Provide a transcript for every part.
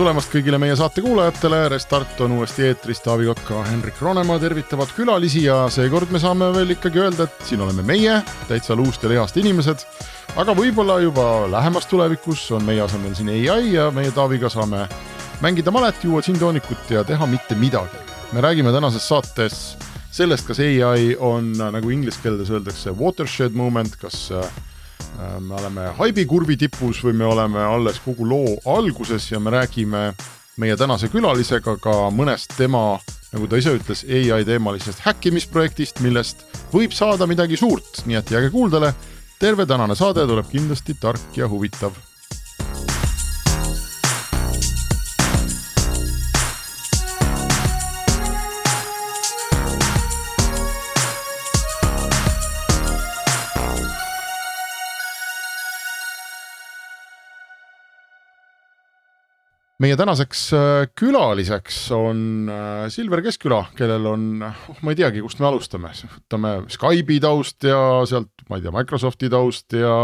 tulemast kõigile meie saate kuulajatele, Restart on uuesti eetris, Taavi Kotka, Henrik Ronemaa tervitavad külalisi ja seekord me saame veel ikkagi öelda, et siin oleme meie, täitsa luust ja lihast inimesed. aga võib-olla juba lähemas tulevikus on meie asemel siin ai ja meie Taaviga saame mängida malet, juua džinntoonikut ja teha mitte midagi. me räägime tänases saates sellest, kas ai on nagu inglise keeles öeldakse watershed moment, kas Äh, me oleme haibikurvi tipus või me oleme alles kogu loo alguses ja me räägime meie tänase külalisega ka mõnest tema, nagu ta ise ütles, ai teemalisest häkkimisprojektist, millest võib saada midagi suurt, nii et jääge kuuldele. terve tänane saade tuleb kindlasti tark ja huvitav meie tänaseks äh, külaliseks on äh, Silver Keskküla, kellel on, oh ma ei teagi, kust me alustame, võtame Skype'i taust ja sealt, ma ei tea, Microsofti taust ja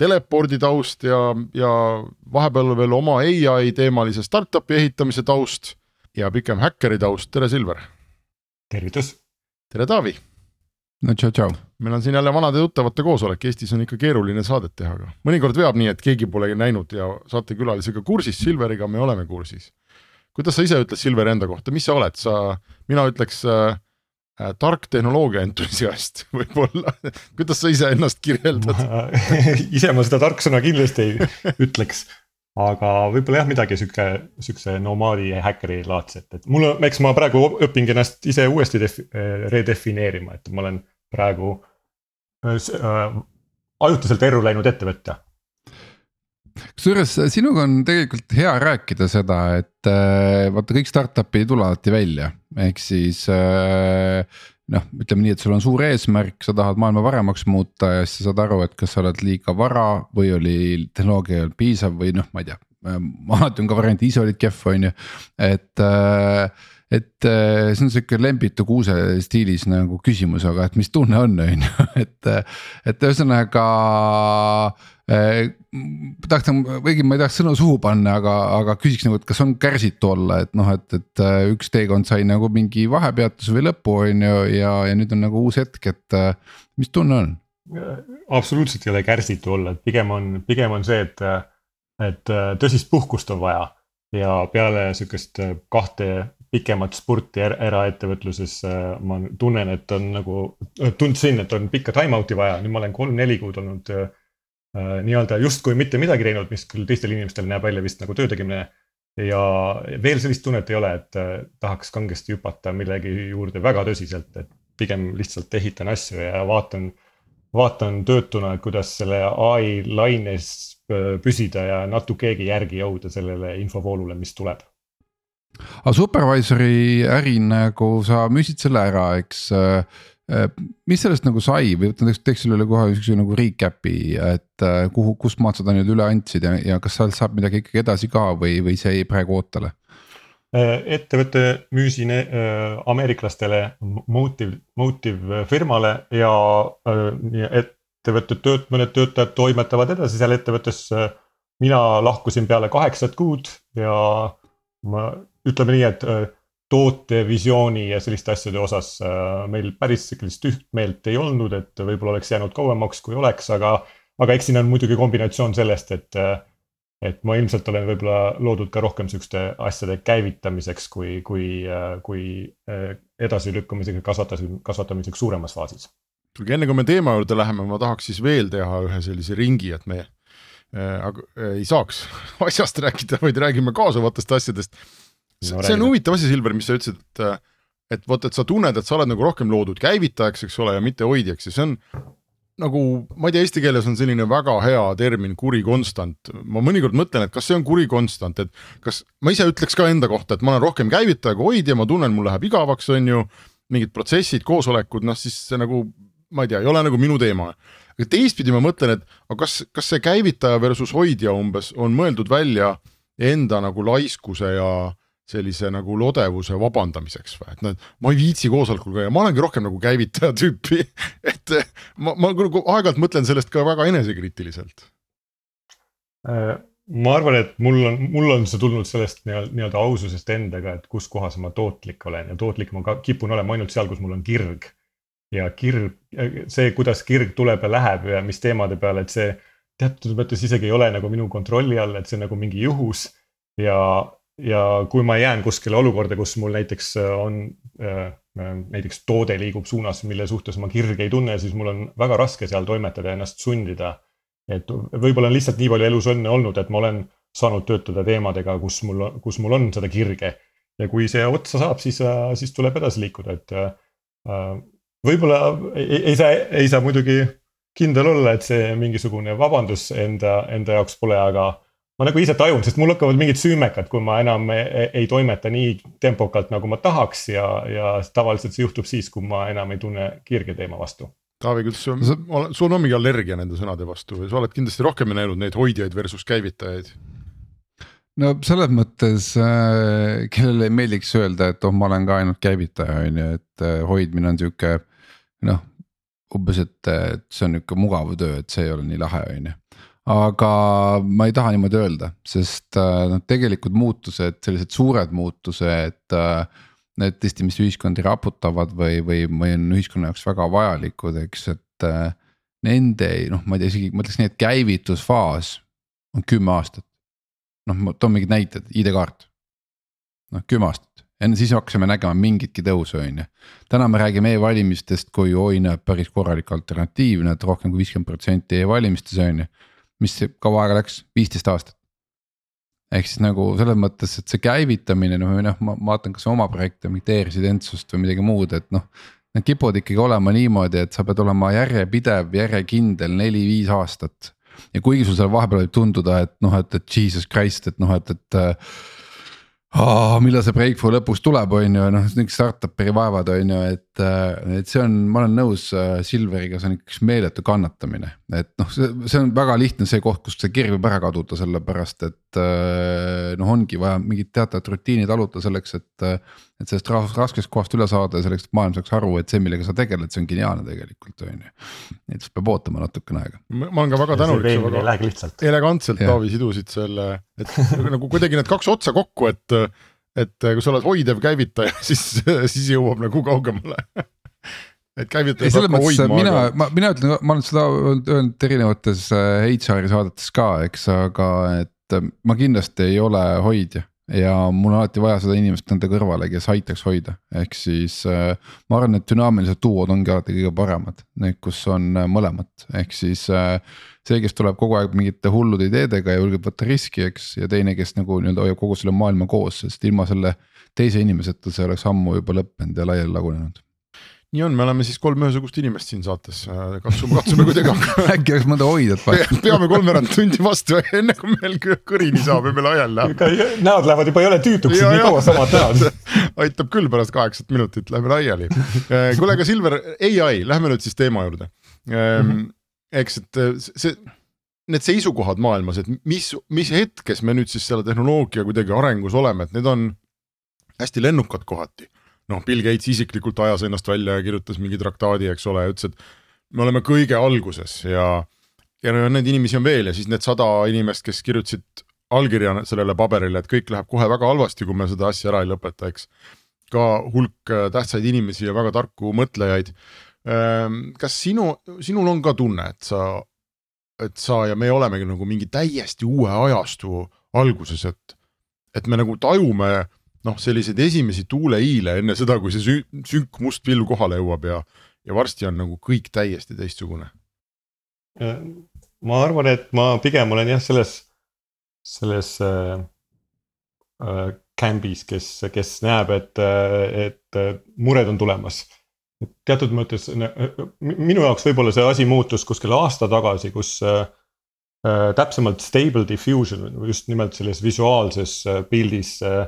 telepordi taust ja, ja vahepeal veel oma ai teemalise startup'i ehitamise taust ja pikem häkkeri taust, tere Silver! tervitus! tere Taavi! No tšau, tšau. meil on siin jälle vanade tuttavate koosolek, Eestis on ikka keeruline saadet teha, aga mõnikord veab nii, et keegi pole näinud ja saatekülalisega kursis, Silveriga me oleme kursis. kuidas sa ise ütled Silver enda kohta, mis sa oled, sa, mina ütleks äh, äh, tark tehnoloogia entusiast võib-olla. Kuidas sa ise ennast kirjeldad? Ise ma seda tarksõna kindlasti ei ütleks aga võib-olla jah, midagi sihuke, sihukese nomaadi häkkeri laadset, et mul, eks ma praegu õpingi ennast ise uuesti defi-, redefineerima, et ma olen praegu äh, äh ajutiselt erru läinud ettevõtja kusjuures sinuga on tegelikult hea rääkida seda, et äh, vaata, kõik startup'id ei tule alati välja, ehk siis äh, noh, ütleme nii, et sul on suur eesmärk, sa tahad maailma paremaks muuta ja siis sa saad aru, et kas sa oled liiga vara või oli tehnoloogia piisav või noh, ma ei tea. alati on ka variant, ise olid kehv, on ju, et äh, et äh, see on sihuke lembitu kuuse stiilis nagu küsimus, aga et mis tunne on, on ju, et, et ühesõnaga äh, tahaks nagu, õigemini ma ei tahaks sõnu suhu panna, aga, aga küsiks nagu, et kas on kärsitu olla, et noh, et, et äh, üks teekond sai nagu mingi vahepeatuse või lõpu, on ju, ja, ja nüüd on nagu uus hetk, et mis tunne on? absoluutselt ei ole kärsitu olla, et pigem on, pigem on see, et, et tõsist puhkust on vaja ja peale sihukest kahte pikemat spurti er eraettevõtluses ma tunnen, et on nagu, tundsin, et on pikka time out'i vaja, nüüd ma olen kolm-neli kuud olnud äh, nii-öelda justkui mitte midagi teinud, mis küll teistel inimestel näeb välja vist nagu töö tegemine. ja veel sellist tunnet ei ole, et äh, tahaks kangesti hüpata millegi juurde väga tõsiselt, et pigem lihtsalt ehitan asju ja vaatan, vaatan töötuna, kuidas selle ai laines äh, püsida ja natukegi järgi jõuda sellele infovoolule, mis tuleb aga supervisor'i äri nagu sa müüsid selle ära, eks äh, äh,. mis sellest nagu sai või teeks, teeks selle üle kohe siukse nagu recap'i, et äh, kuhu, kust maalt sa ta nüüd üle andsid ja, ja kas sealt saab midagi ikkagi edasi ka või, või see jäi praegu ootele? Ettevõtte müüsin ameeriklastele Motive, Motive firmale ja ettevõtte tööt-, mõned töötajad toimetavad edasi seal ettevõttes. mina lahkusin peale kaheksat kuud ja ma ütleme nii, et äh, tootevisiooni ja selliste asjade osas äh, meil päris sellist ühtmeelt ei olnud, et võib-olla oleks jäänud kauemaks, kui oleks, aga, aga eks siin on muidugi kombinatsioon sellest, et äh, et ma ilmselt olen võib-olla loodud ka rohkem sihukeste asjade käivitamiseks, kui, kui, kui edasilükkamiseks ja kasvatas, kasvatamiseks suuremas faasis. kuulge, enne kui me teema juurde läheme, ma tahaks siis veel teha ühe sellise ringi, et me äh, ei saaks asjast rääkida, vaid räägime kaasavatest asjadest no, see on huvitav asi, Silver, mis sa ütlesid, et et vot, et sa tunned, et sa oled nagu rohkem loodud käivitajaks, eks ole, ja mitte hoidjaks ja see on nagu, ma ei tea, eesti keeles on selline väga hea termin kuri konstant, ma mõnikord mõtlen, et kas see on kuri konstant, et kas ma ise ütleks ka enda kohta, et ma olen rohkem käivitaja kui hoidja, ma tunnen, mul läheb igavaks, on ju, mingid protsessid, koosolekud, noh siis see nagu ma ei tea, ei ole nagu minu teema. aga teistpidi ma mõtlen, et aga kas, kas see käivitaja versus hoidja umbes on mõeldud välja enda nagu laiskuse ja sellise nagu lodevuse vabandamiseks või, et noh, ma ei viitsi koosolekul käia, ma olengi rohkem nagu käivitaja tüüpi et ma, ma aeg-ajalt mõtlen sellest ka väga enesekriitiliselt. Äh, ma arvan, et mul on, mul on see tulnud sellest nii-öelda nii aususest endaga, et kus kohas ma tootlik olen ja tootlik ma ka kipun olema ainult seal, kus mul on kirg. ja kirg, see, kuidas kirg tuleb ja läheb ja mis teemade peale, et see teatud mõttes isegi ei ole nagu minu kontrolli all, et see on nagu mingi juhus. ja, ja kui ma jään kuskile olukorda, kus mul näiteks on äh, näiteks toode liigub suunas, mille suhtes ma kirge ei tunne, siis mul on väga raske seal toimetada ja ennast sundida et võib-olla on lihtsalt nii palju elus õnne olnud, et ma olen saanud töötada teemadega, kus mul, kus mul on seda kirge. ja kui see otsa saab, siis, siis tuleb edasi liikuda, et äh, võib-olla ei, ei saa, ei saa muidugi kindel olla, et see mingisugune vabandus enda, enda jaoks pole, aga ma nagu ise tajun, sest mul hakkavad mingid süümekad, kui ma enam ei, ei toimeta nii tempokalt, nagu ma tahaks ja, ja tavaliselt see juhtub siis, kui ma enam ei tunne kirge teema vastu Taavi, kuidas sul, sul on mingi allergia nende sõnade vastu või sa oled kindlasti rohkem näinud neid hoidjaid versus käivitajaid? no selles mõttes äh,, kellele ei meeldiks öelda, et oh, ma olen ka ainult käivitaja, on ju, et äh, hoidmine on sihuke noh. umbes, et, et see on nihuke mugav töö, et see ei ole nii lahe, on ju aga ma ei taha niimoodi öelda, sest äh, noh, tegelikult muutused, sellised suured muutused äh, need tõesti, mis ühiskondi raputavad või, või, või on ühiskonna jaoks väga vajalikud, eks, et äh,. Nende noh, ma ei tea, isegi ma ütleks nii, et käivitusfaas on kümme aastat. noh, ma toon mingid näited, ID-kaart. noh, kümme aastat, enne siis hakkasime nägema mingitki tõusu, on ju. täna me räägime e-valimistest kui oi näeb päris korralik alternatiivne, et rohkem kui viiskümmend protsenti e-valimistes on ju. Mis kaua aega läks, viisteist aastat ehk siis nagu selles mõttes, et see käivitamine noh, või noh, ma vaatan, kas oma projekte, mingit e-residentsust või midagi muud, et noh. Need kipuvad ikkagi olema niimoodi, et sa pead olema järjepidev, järjekindel neli-viis aastat. ja kuigi sul seal vahepeal võib tunduda, et noh, et, et jesus christ, et noh, et, et oh,. millal see breakthrough lõpuks tuleb, on ju, noh niuksed startup'i vaevad on ju, et, et see on, ma olen nõus äh, Silveriga, see on üks meeletu kannatamine. et noh, see, see on väga lihtne see koht, kus see kirg võib ära kaduda, sellepärast et äh, noh, ongi vaja mingit teatavat rutiini taluda selleks, et et sellest raskest kohast üle saada ja selleks, et maailm saaks aru, et see, millega sa tegeled, see on geniaalne tegelikult on ju. et siis peab ootama natukene aega. ma olen ka väga tänulik. see väga ei elegantselt Taavi sidusid selle, et nagu kuidagi need kaks otsa kokku, et, et kui sa oled hoidev käivitaja, siis, siis jõuab nagu kaugemale et käivitaja peab ka hoidma. mina, ma, mina ütlen, ma olen seda öelnud erinevates HR-i äh, saadetes ka, eks, aga et ma kindlasti ei ole hoidja ja mul on alati vaja seda inimest nende kõrvale, kes aitaks hoida, ehk siis äh, ma arvan, et dünaamilised duod ongi alati kõige paremad, need, kus on äh, mõlemat, ehk siis äh,. see, kes tuleb kogu aeg mingite hullude ideedega ja julgeb võtta riski, eks, ja teine, kes nagu nii-öelda hoiab kogu selle maailma koos, sest ilma selle teise inimeseta see oleks ammu juba lõppenud ja laiali lagunenud nii on, me oleme siis kolm ühesugust inimest siin saates, katsume, katsume kuidagi äkki oleks mõnda hoidjat vaja peame kolmveerand tundi vastu, enne kui meil kõrini saab ja meil ajal läheb. näod lähevad juba jõle tüütuks, nii kaua samad näod. aitab küll pärast kaheksat minutit, lähme laiali. Äh, kuule, aga Silver, ai, lähme nüüd siis teema juurde. Ähm, eks, et äh, see need seisukohad maailmas, et mis, mis hetkes me nüüd siis selle tehnoloogia kuidagi arengus oleme, et need on hästi lennukad kohati noh, Bill Gates isiklikult ajas ennast välja ja kirjutas mingi traktaadi, eks ole, ja ütles, et me oleme kõige alguses ja, ja no neid inimesi on veel ja siis need sada inimest, kes kirjutasid allkirja sellele paberile, et kõik läheb kohe väga halvasti, kui me seda asja ära ei lõpeta, eks. ka hulk äh, tähtsaid inimesi ja väga tarku mõtlejaid. Ähm, kas sinu, sinul on ka tunne, et sa, et sa ja me olemegi nagu mingi täiesti uue ajastu alguses, et, et me nagu tajume noh, selliseid esimesi tuuleiile enne seda, kui see sü sünk must pilv kohale jõuab ja, ja varsti on nagu kõik täiesti teistsugune. ma arvan, et ma pigem olen jah, selles, selles äh, äh, camp'is, kes, kes näeb, et, et mured on tulemas. teatud mõttes minu jaoks võib-olla see asi muutus kuskil aasta tagasi, kus äh, täpsemalt stable diffusion just nimelt selles visuaalses äh, pildis äh,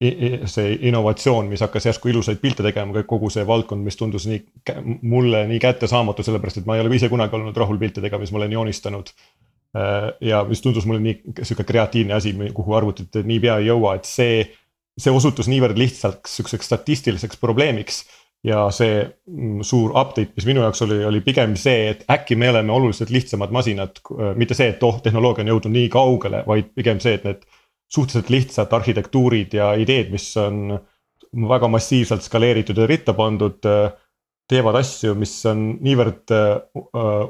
see innovatsioon, mis hakkas järsku ilusaid pilte tegema, kogu see valdkond, mis tundus nii mulle nii kättesaamatu, sellepärast et ma ei ole ise kunagi olnud rahul pilte tegema, mis ma olen joonistanud. Äh, ja mis tundus mulle nii sihuke kreatiivne asi, kuhu arvutid niipea ei jõua, et see, see osutus niivõrd lihtsalt sihukeseks statistiliseks probleemiks. ja see mm, suur update, mis minu jaoks oli, oli pigem see, et äkki me oleme oluliselt lihtsamad masinad. mitte see, et oh, tehnoloogia on jõudnud nii kaugele, vaid pigem see, et need suhteliselt lihtsad arhitektuurid ja ideed, mis on väga massiivselt skaleeritud ja ritta pandud teevad asju, mis on niivõrd uh,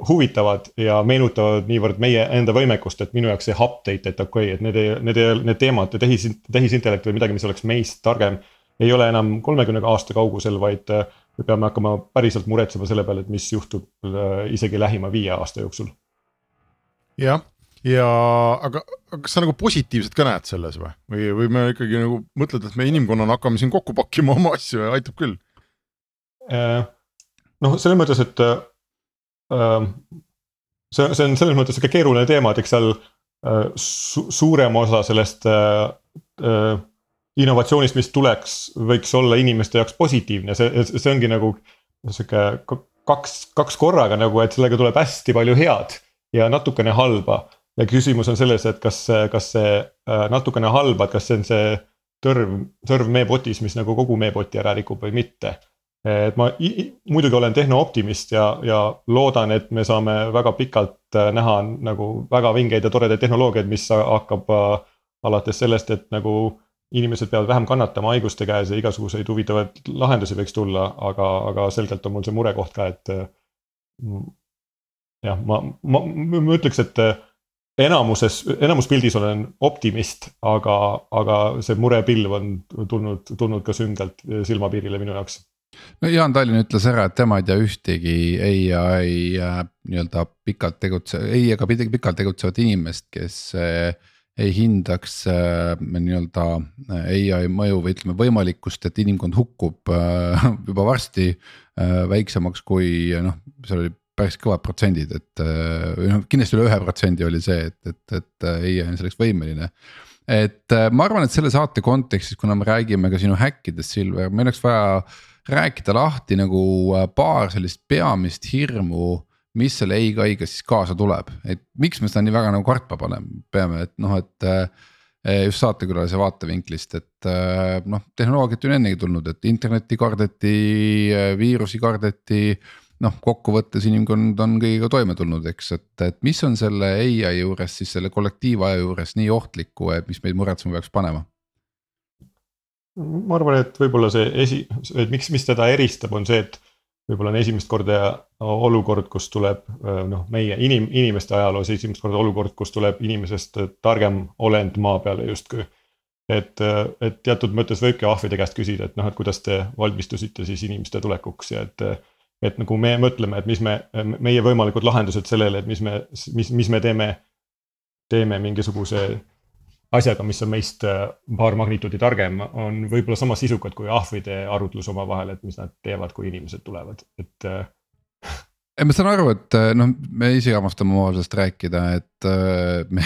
huvitavad ja meenutavad niivõrd meie enda võimekust, et minu jaoks see update, et okei okay,, et need need need teemad, tehis, tehisintellekt või midagi, mis oleks meist targem. ei ole enam kolmekümne aasta kaugusel, vaid me peame hakkama päriselt muretsema selle peale, et mis juhtub uh, isegi lähima viie aasta jooksul. jah, ja aga, aga kas sa nagu positiivset ka näed selles või, või, või me ikkagi nagu mõtled, et me inimkonnana hakkame siin kokku pakkima oma asju ja aitab küll uh,? noh, selles mõttes, et äh, see, see on selles mõttes sihuke keeruline teema, et eks seal äh, su suurem osa sellest äh, äh, innovatsioonist, mis tuleks, võiks olla inimeste jaoks positiivne, see, see ongi nagu sihuke kaks, kaks korraga nagu, et sellega tuleb hästi palju head ja natukene halba. Ja küsimus on selles, et kas, kas see äh, natukene halba, et kas see on see tõrv, tõrv meepotis, mis nagu kogu meepoti ära rikub või mitte et ma muidugi olen tehnooptimist ja, ja loodan, et me saame väga pikalt äh, näha nagu väga vingeid ja toredaid tehnoloogiaid, mis hakkab äh, alates sellest, et nagu inimesed peavad vähem kannatama haiguste käes ja igasuguseid huvitavaid lahendusi võiks tulla, aga, aga selgelt on mul see murekoht ka, et. Jah, ma, ma, ma ütleks, et enamuses, enamuspildis olen optimist, aga, aga see murepilv on tulnud, tulnud ka süngelt silmapiirile minu jaoks. No Jaan Tallinn ütles ära, et tema ei tea ühtegi ai äh, nii-öelda pikalt tegutse-, ei ega pikalt tegutsevat inimest, kes äh, ei hindaks äh, nii-öelda ai mõju või ütleme võimalikkust, et inimkond hukkub juba varsti väiksemaks kui noh, seal oli päris kõvad protsendid, et või noh, kindlasti üle ühe protsendi oli see, et, et, et ai on selleks võimeline et ma arvan, et selle saate kontekstis, kuna me räägime ka sinu häkkidest, Silver, meil oleks vaja rääkida lahti nagu äh, paar sellist peamist hirmu mis selle ei-kaiga siis kaasa tuleb, et miks me seda nii väga nagu kartma paneme, peame, et noh, et äh, just saatekülalise vaatevinklist, et äh, noh, tehnoloogiat on ennegi tulnud, et internetti kardeti, viirusi kardeti. Noh, kokkuvõttes inimkond on kõigiga toime tulnud, eks, et, et mis on selle ai juures siis selle kollektiivaja juures nii ohtlikku, et mis meid muretsema peaks panema ma arvan, et võib-olla see esi, et miks, mis teda eristab, on see, et võib-olla on esimest korda olukord, kus tuleb noh, meie inim-, inimeste ajaloos esimest korda olukord, kus tuleb inimesest targem olend maa peale justkui. et, et teatud mõttes võibki ahvide käest küsida, et noh, et kuidas te valmistusite siis inimeste tulekuks ja et. Et nagu me mõtleme, et mis me, meie võimalikud lahendused sellele, et mis me, mis, mis me teeme, teeme mingisuguse asjaga, mis on meist äh, paar magnituudi targem, on võib-olla sama sisukad kui ahvide arutlus omavahel, et mis nad teevad, kui inimesed tulevad, et äh, ei, ma saan aru, et äh, noh, me ise armastame omavahel sellest rääkida, et me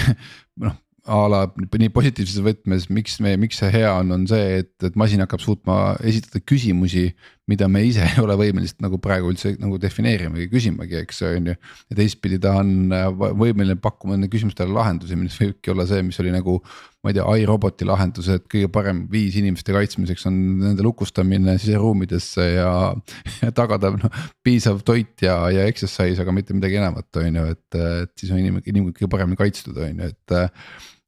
noh a la nii positiivses võtmes, miks me, miks see hea on, on see, et, et masin hakkab suutma esitada küsimusi. Mida me ise ei ole võimelised nagu praegu üldse nagu defineerimagi, küsimagi, eks on ju. ja teistpidi ta on äh, võimeline pakkuma nende küsimustele lahendusi, mis võibki olla see, mis oli nagu. ma ei tea, iRoboti lahendus, et kõige parem viis inimeste kaitsmiseks on nende lukustamine siseruumidesse ja, ja tagada noh. piisav toit ja, ja exercise, aga mitte midagi enamat, on ju, et, et siis on inimene, inimene kõige paremini kaitstud, on ju, et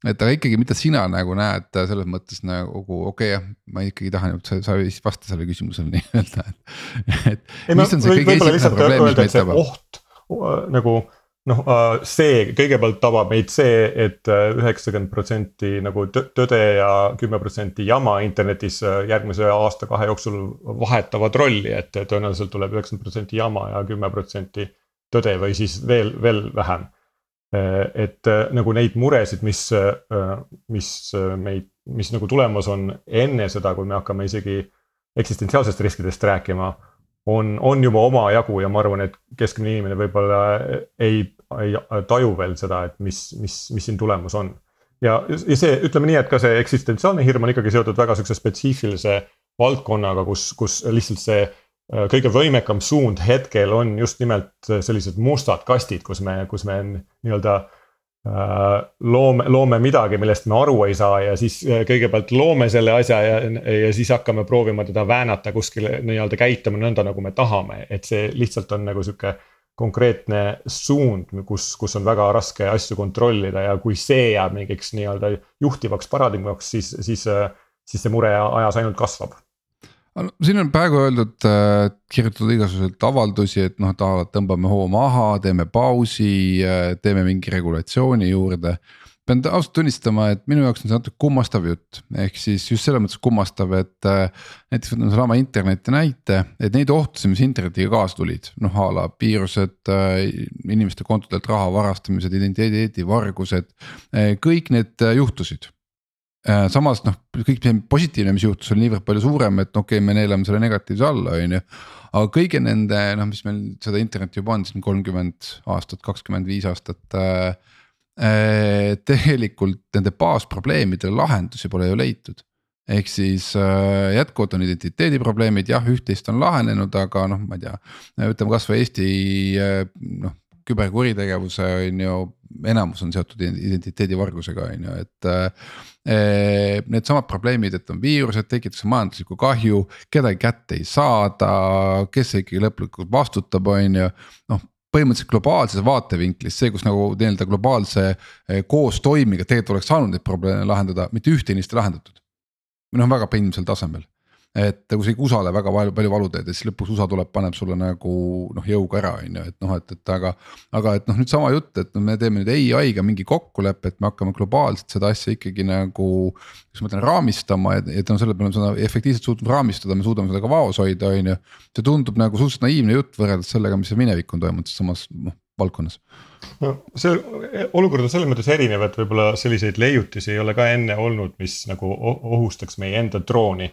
et aga ikkagi, mida sina nagu näed selles mõttes nagu okei okay, jah, ma ikkagi tahan, et sa, vist vasta sellele küsimusele nii-öelda, et. et ei, mis on see kõige esimene probleem, mis meid tabab? oht nagu noh, see kõigepealt tabab meid see et, et üheksakümmend protsenti nagu tõde ja kümme protsenti jama internetis järgmise aasta-kahe jooksul vahetavad rolli, et tõenäoliselt tuleb üheksakümmend protsenti jama ja kümme protsenti tõde või siis veel, veel vähem Äh, et äh, nagu neid muresid, mis, äh, mis meid, mis nagu tulemas on enne seda, kui me hakkame isegi eksistentsiaalsest riskidest rääkima. on, on juba omajagu ja ma arvan, et keskmine inimene võib-olla ei, ei taju veel seda, et mis, mis, mis siin tulemas on. ja, ja see, ütleme nii, et ka see eksistentsiaalne hirm on ikkagi seotud väga sihukese spetsiifilise valdkonnaga, kus, kus lihtsalt see kõige võimekam suund hetkel on just nimelt sellised mustad kastid, kus me, kus me nii-öelda loome, loome midagi, millest me aru ei saa ja siis kõigepealt loome selle asja ja, ja siis hakkame proovima teda väänata kuskile nii-öelda käituma nõnda, nagu me tahame, et see lihtsalt on nagu sihuke konkreetne suund, kus, kus on väga raske asju kontrollida ja kui see jääb mingiks nii-öelda juhtivaks paradigmaks, siis, siis, siis see mure ajas ainult kasvab siin on praegu öeldud äh,, kirjutatud igasuguseid avaldusi, et noh, tahavad, tõmbame hoo maha, teeme pausi äh,, teeme mingi regulatsiooni juurde. pean ausalt tunnistama, et minu jaoks on see natuke kummastav jutt, ehk siis just selles mõttes kummastav, et äh, näiteks võtame sellesama interneti näite, et neid ohtusid, mis internetiga kaasa tulid, noh a la viirused äh,, inimeste kontodelt raha varastamised, identiteedivargused kõik need juhtusid samas noh, kõik see positiivne, mis juhtus, oli niivõrd palju suurem, et okei okay,, me neelame selle negatiivse alla, on ju. aga kõigi nende noh, mis meil seda internetti juba on siin kolmkümmend aastat, kakskümmend viis aastat äh,. Äh, tegelikult nende baasprobleemidele lahendusi pole ju leitud ehk siis äh, jätkuvalt on identiteediprobleemid, jah, üht-teist on lahenenud, aga noh, ma ei tea, ütleme kasvõi Eesti äh, noh küberkuritegevuse on ju, enamus on seotud identiteedivargusega on ju, et äh,. Needsamad probleemid, et on viirused, tekitatakse majanduslikku kahju, kedagi kätte ei saada, kes ikkagi lõplikult vastutab, on ju, noh põhimõtteliselt globaalses vaatevinklis, see, kus nagu nii-öelda globaalse eh, koostoimiga tegelikult oleks saanud neid probleeme lahendada, mitte ühtegi neist ei lahendatud. või noh, väga peenisel tasemel et kui sa ikka USA-le väga palju, palju valu teed ja siis lõpuks USA tuleb, paneb sulle nagu noh jõuga ära, on ju, et noh, et, et aga. aga et noh, nüüd sama jutt, et me teeme nüüd ai-ga mingi kokkuleppe, et me hakkame globaalselt seda asja ikkagi nagu. kuidas ma ütlen, raamistama, et, et no selle peale me seda efektiivselt suutnud raamistada, me suudame seda ka vaos hoida, on ju. see tundub nagu suhteliselt naiivne jutt võrreldes sellega, mis minevik on toimunud samas noh valdkonnas no see olukord on selles mõttes erinev, et võib-olla selliseid leiutisi ei ole ka enne olnud, mis nagu ohustaks meie enda drooni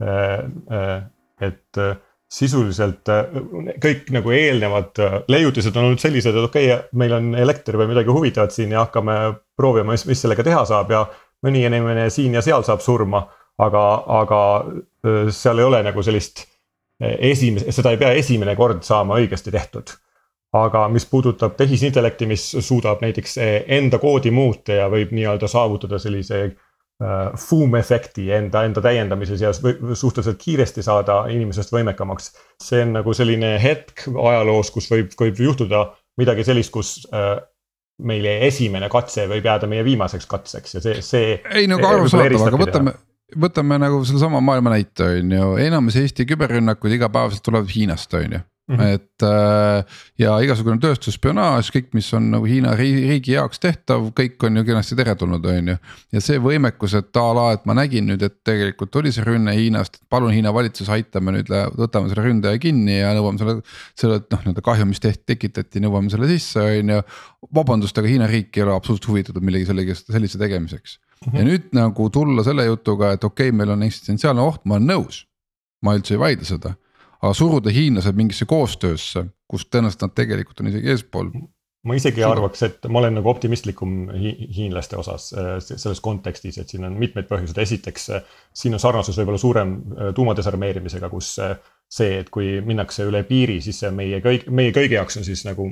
et äh, sisuliselt kõik nagu eelnevad leiutised on olnud sellised, et okei okay,, meil on elekter või midagi huvitavat siin ja hakkame proovima, mis, mis sellega teha saab ja mõni inimene siin ja seal saab surma. aga, aga seal ei ole nagu sellist esimese, seda ei pea esimene kord saama õigesti tehtud. aga mis puudutab tehisintellekti, mis suudab näiteks enda koodi muuta ja võib nii-öelda saavutada sellise Äh, fuum-efekti enda, enda täiendamises ja suhteliselt kiiresti saada inimesest võimekamaks. see on nagu selline hetk ajaloos, kus võib, võib juhtuda midagi sellist, kus äh, meile esimene katse võib jääda meie viimaseks katseks ja see, see. ei no aga arusaadav, aga võtame, võtame nagu sellesama maailma näite on ju, enamus Eesti küberrünnakud igapäevaselt tulevad Hiinast, on ju Mm -hmm. et äh, ja igasugune tööstusspionaaž, kõik, mis on nagu Hiina riigi jaoks tehtav, kõik on ju kenasti teretulnud, on ju. ja see võimekus, et a la, et ma nägin nüüd, et tegelikult oli see rünne Hiinast, palun Hiina valitsus, aitame nüüd, võtame selle ründaja kinni ja nõuame selle. selle noh, nii-öelda kahju, mis tehti, tekitati, nõuame selle sisse, on ju. vabandust, aga Hiina riik ei ole absoluutselt huvitatud millegi sellegi, sellise tegemiseks mm. -hmm. ja nüüd nagu tulla selle jutuga, et okei okay,, meil on eksistentsiaalne oht, ma olen nõus. ma üldse ei vaidle seda aga suruda hiinlased mingisse koostöösse, kus tõenäoliselt nad tegelikult on isegi eespool. ma isegi Suda. arvaks, et ma olen nagu optimistlikum hi hiinlaste osas äh, selles kontekstis, et siin on mitmeid põhjuseid, esiteks äh, siin on sarnasus võib-olla suurem äh, tuumadesarmeerimisega, kus see, et kui minnakse üle piiri, siis see meie kõik, meie kõigi jaoks on siis nagu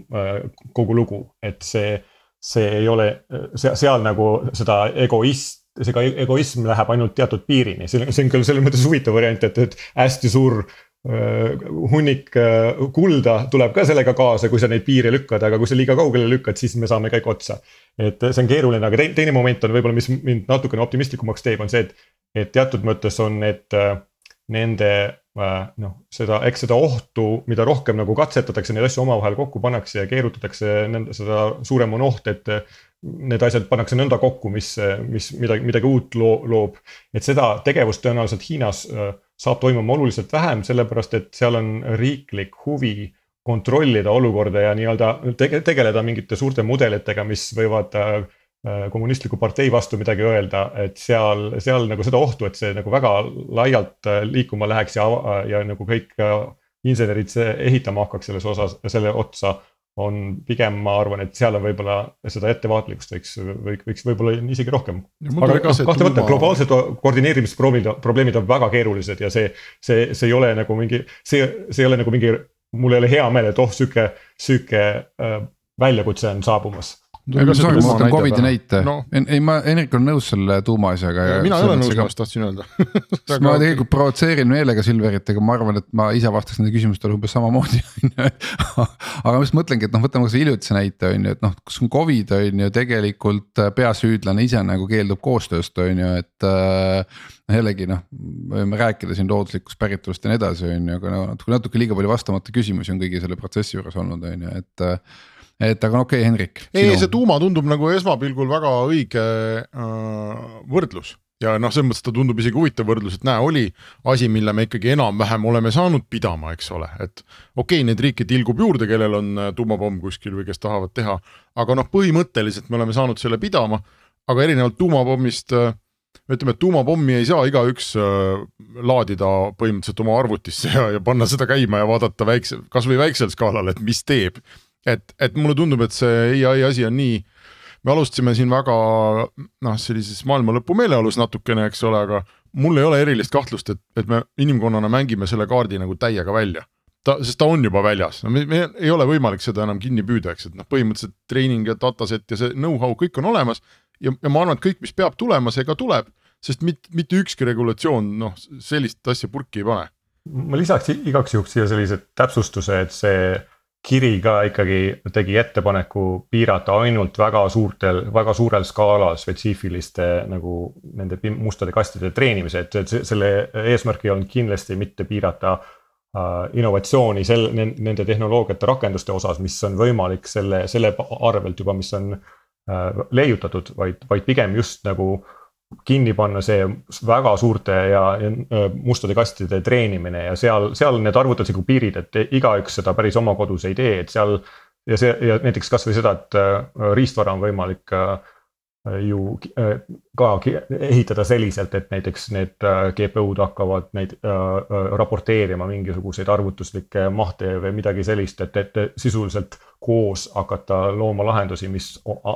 kogu lugu, et see, see ei ole seal, nagu seda egoist see ka egoism läheb ainult teatud piirini, see on, see on küll selles mõttes huvitav variant, et, et hästi suur hunnik äh, kulda tuleb ka sellega kaasa, kui sa neid piire lükkad, aga kui sa liiga kaugele lükkad, siis me saame kõik otsa. et see on keeruline, aga teine, teine moment on võib-olla, mis mind natukene optimistlikumaks teeb, on see, et, et teatud mõttes on need äh, nende noh, seda, eks seda ohtu, mida rohkem nagu katsetatakse, neid asju omavahel kokku pannakse ja keerutatakse, seda suurem on oht, et need asjad pannakse nõnda kokku, mis, mis midagi, midagi uut loo, loob. et seda tegevust tõenäoliselt Hiinas saab toimuma oluliselt vähem, sellepärast et seal on riiklik huvi kontrollida olukorda ja nii-öelda tege, tegeleda mingite suurte mudelitega, mis võivad äh, kommunistliku partei vastu midagi öelda, et seal, seal nagu seda ohtu, et see nagu väga laialt äh, liikuma läheks ja, ja nagu kõik äh, insenerid ehitama hakkaks selles osas, selle otsa on pigem, ma arvan, et seal on võib-olla seda ettevaatlikkust võiks, võiks, võib-olla isegi rohkem. aga kahtlemata globaalsed koordineerimisprobleemid, probleemid on väga keerulised ja see, see, see ei ole nagu mingi, see, see ei ole nagu mingi, mul ei ole hea meel, et oh, sihuke, sihuke äh, väljakutse on saabumas Covidi näite no., ei ma, Henrik on nõus selle tuumaasjaga. mina ei ole nõus, ma just tahtsin öelda ma tegelikult provotseerin meelega Silverit, aga ma arvan, et ma ise vastaks nendele küsimustele umbes samamoodi on ju. aga ma just mõtlengi, et noh, võtame kasvõi hiljutise näite on ju, et noh, kus on Covid on ju tegelikult peasüüdlane ise nagu keeldub koostööst on ju, et äh, jällegi noh, võime rääkida siin looduslikust päritolust ja nii edasi, on ju, aga no natuke, natuke liiga palju vastamata küsimusi on kõigi selle protsessi juures olnud, on ju, et et aga okei okay,, Henrik. ei, see tuuma tundub nagu esmapilgul väga õige äh, võrdlus ja noh, selles mõttes ta tundub isegi huvitav võrdlus, et näe, oli asi, mille me ikkagi enam-vähem oleme saanud pidama, eks ole, et okei okay,, neid riike tilgub juurde, kellel on äh, tuumapomm kuskil või kes tahavad teha, aga noh, põhimõtteliselt me oleme saanud selle pidama, aga erinevalt tuumapommist äh, ütleme, et tuumapommi ei saa igaüks äh, laadida põhimõtteliselt oma arvutisse ja, ja panna seda käima ja vaadata väikse, kasvõi väiksel skaalal, et mis teeb. Et, et mulle tundub, et see ai asi on nii, me alustasime siin väga noh, sellises maailma lõpu meeleolus natukene, eks ole, aga mul ei ole erilist kahtlust, et, et me inimkonnana mängime selle kaardi nagu täiega välja. Ta, sest ta on juba väljas, me, me ei ole võimalik seda enam kinni püüda, eks, et noh, põhimõtteliselt treening ja dataset ja see know-how kõik on olemas. Ja, ja ma arvan, et kõik, mis peab tulema, see ka tuleb, sest mitte, mitte ükski regulatsioon noh, sellist asja purki ei pane. ma lisaks igaks juhuks siia sellise täpsustuse, et see kiri ka ikkagi tegi ettepaneku piirata ainult väga suurtel, väga suurel skaalal spetsiifiliste nagu nende mustade kastide treenimise, et, selle eesmärk ei olnud kindlasti mitte piirata uh, innovatsiooni sel-, nende tehnoloogiate rakenduste osas, mis on võimalik selle, selle arvelt juba, mis on Äh, leiutatud, vaid, vaid pigem just nagu kinni panna see väga suurte ja, äh, mustade kastide treenimine ja seal, seal need arvutuslikud piirid, et igaüks seda päris oma kodus ei tee, et seal. ja see ja näiteks kasvõi seda, et äh, riistvara on võimalik ju ka ehitada selliselt, et näiteks need GPU-d hakkavad neid raporteerima mingisuguseid arvutuslikke mahte või midagi sellist, et, et sisuliselt koos hakata looma lahendusi, mis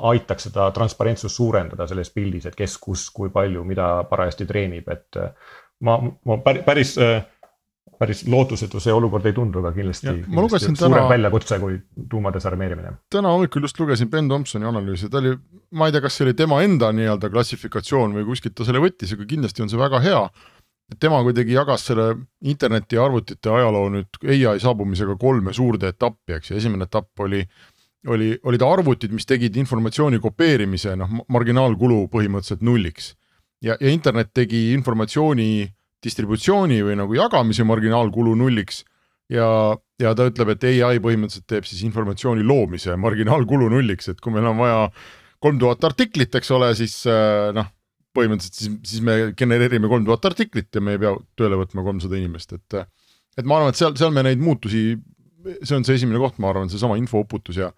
aitaks seda transparentsust suurendada selles pildis, et kes, kus, kui palju, mida parajasti treenib, et. Äh, ma, ma päris, äh, päris lootusetu see olukord ei tundu, aga kindlasti. ma lugesin täna. suurem väljakutse kui tuumadesarmeerimine. täna hommikul just lugesin Ben Thompsoni analüüsi, ta oli, ma ei tea, kas see oli tema enda nii-öelda klassifikatsioon või kuskilt ta selle võttis, aga kindlasti on see väga hea tema kuidagi jagas selle interneti ja arvutite ajaloo nüüd ai saabumisega kolme suurde etappi, eks ju, esimene etapp oli oli, olid arvutid, mis tegid informatsiooni kopeerimise, noh, marginaalkulu põhimõtteliselt nulliks. ja, ja internet tegi informatsiooni distributsiooni või nagu jagamise marginaalkulu nulliks. Ja, ja ta ütleb, et ai põhimõtteliselt teeb siis informatsiooni loomise marginaalkulu nulliks, et kui meil on vaja kolm tuhat artiklit, eks ole, siis äh, noh, põhimõtteliselt siis, siis me genereerime kolm tuhat artiklit ja me ei pea tööle võtma kolmsada inimest, et et ma arvan, et seal, seal me neid muutusi, see on see esimene koht, ma arvan, seesama infouputus ja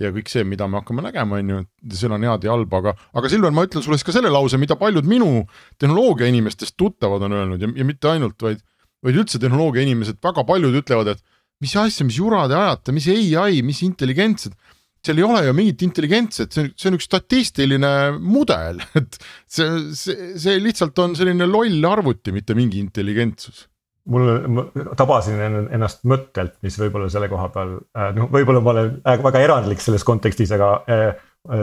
ja kõik see, mida me hakkame nägema, on ju, seal on head ja halba, aga, aga Silver, ma ütlen sulle siis ka selle lause, mida paljud minu tehnoloogia inimestest tuttavad on öelnud ja, ja mitte ainult, vaid, vaid üldse tehnoloogia inimesed, väga paljud ütlevad, et mis asja, mis jura te ajate, mis ai, mis intelligentsed. Seal ei ole ju mingit intelligentset, see on, see on üks statistiline mudel, et see, see, see lihtsalt on selline loll arvuti, mitte mingi intelligentsus mul, tabasin ennast mõttelt, mis võib-olla selle koha peal, äh, noh, võib-olla ma olen äh, väga erandlik selles kontekstis, aga äh,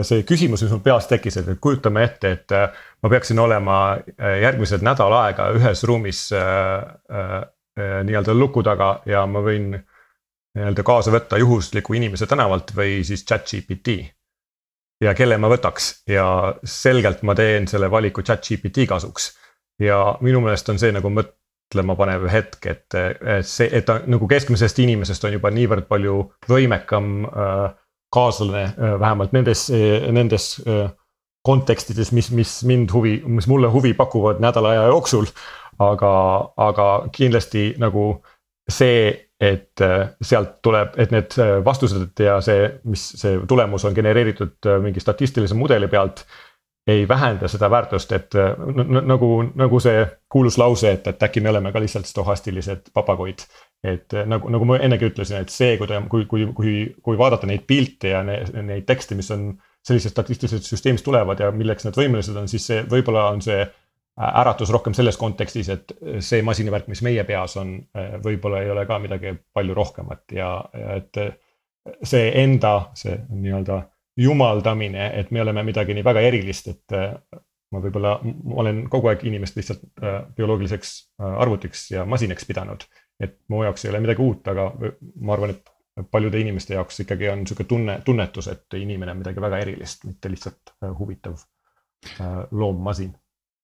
see küsimus, mis mul peas tekkis, et kujutame ette, et ma peaksin olema järgmised nädal aega ühes ruumis nii-öelda luku taga ja ma võin nii-öelda kaasa võtta juhusliku inimese tänavalt või siis chat GPT. ja kelle ma võtaks ja selgelt ma teen selle valiku chat GPT kasuks. ja minu meelest on see nagu mõtlema panev hetk, et, see, et ta nagu keskmisest inimesest on juba niivõrd palju võimekam äh, kaaslane äh,, vähemalt nendes nendes äh, kontekstides, mis, mis mind huvi, mis mulle huvi pakuvad nädala aja jooksul. aga, aga kindlasti nagu see et sealt tuleb, et need vastused ja see, mis see tulemus on genereeritud mingi statistilise mudeli pealt. Ei vähenda seda väärtust, et nagu, nagu see kuulus lause, et, et äkki me oleme ka lihtsalt stohastilised papagoid. et nagu, nagu ma ennegi ütlesin, et see, kui kui, kui, kui, kui vaadata neid pilte ja ne, neid tekste, mis on sellisest statistilisest süsteemist tulevad ja milleks nad võimelised on, siis see võib-olla on see äratus rohkem selles kontekstis, et see masinavärk, mis meie peas on, võib-olla ei ole ka midagi palju rohkemat ja, ja et see enda, see nii-öelda jumaldamine, et me oleme midagi nii väga erilist, et ma võib-olla, ma olen kogu aeg inimest lihtsalt bioloogiliseks arvutiks ja masinaks pidanud. et mu jaoks ei ole midagi uut, aga ma arvan, et paljude inimeste jaoks ikkagi on sihuke tunne, tunnetus, et inimene on midagi väga erilist, mitte lihtsalt äh, huvitav äh, loommasin.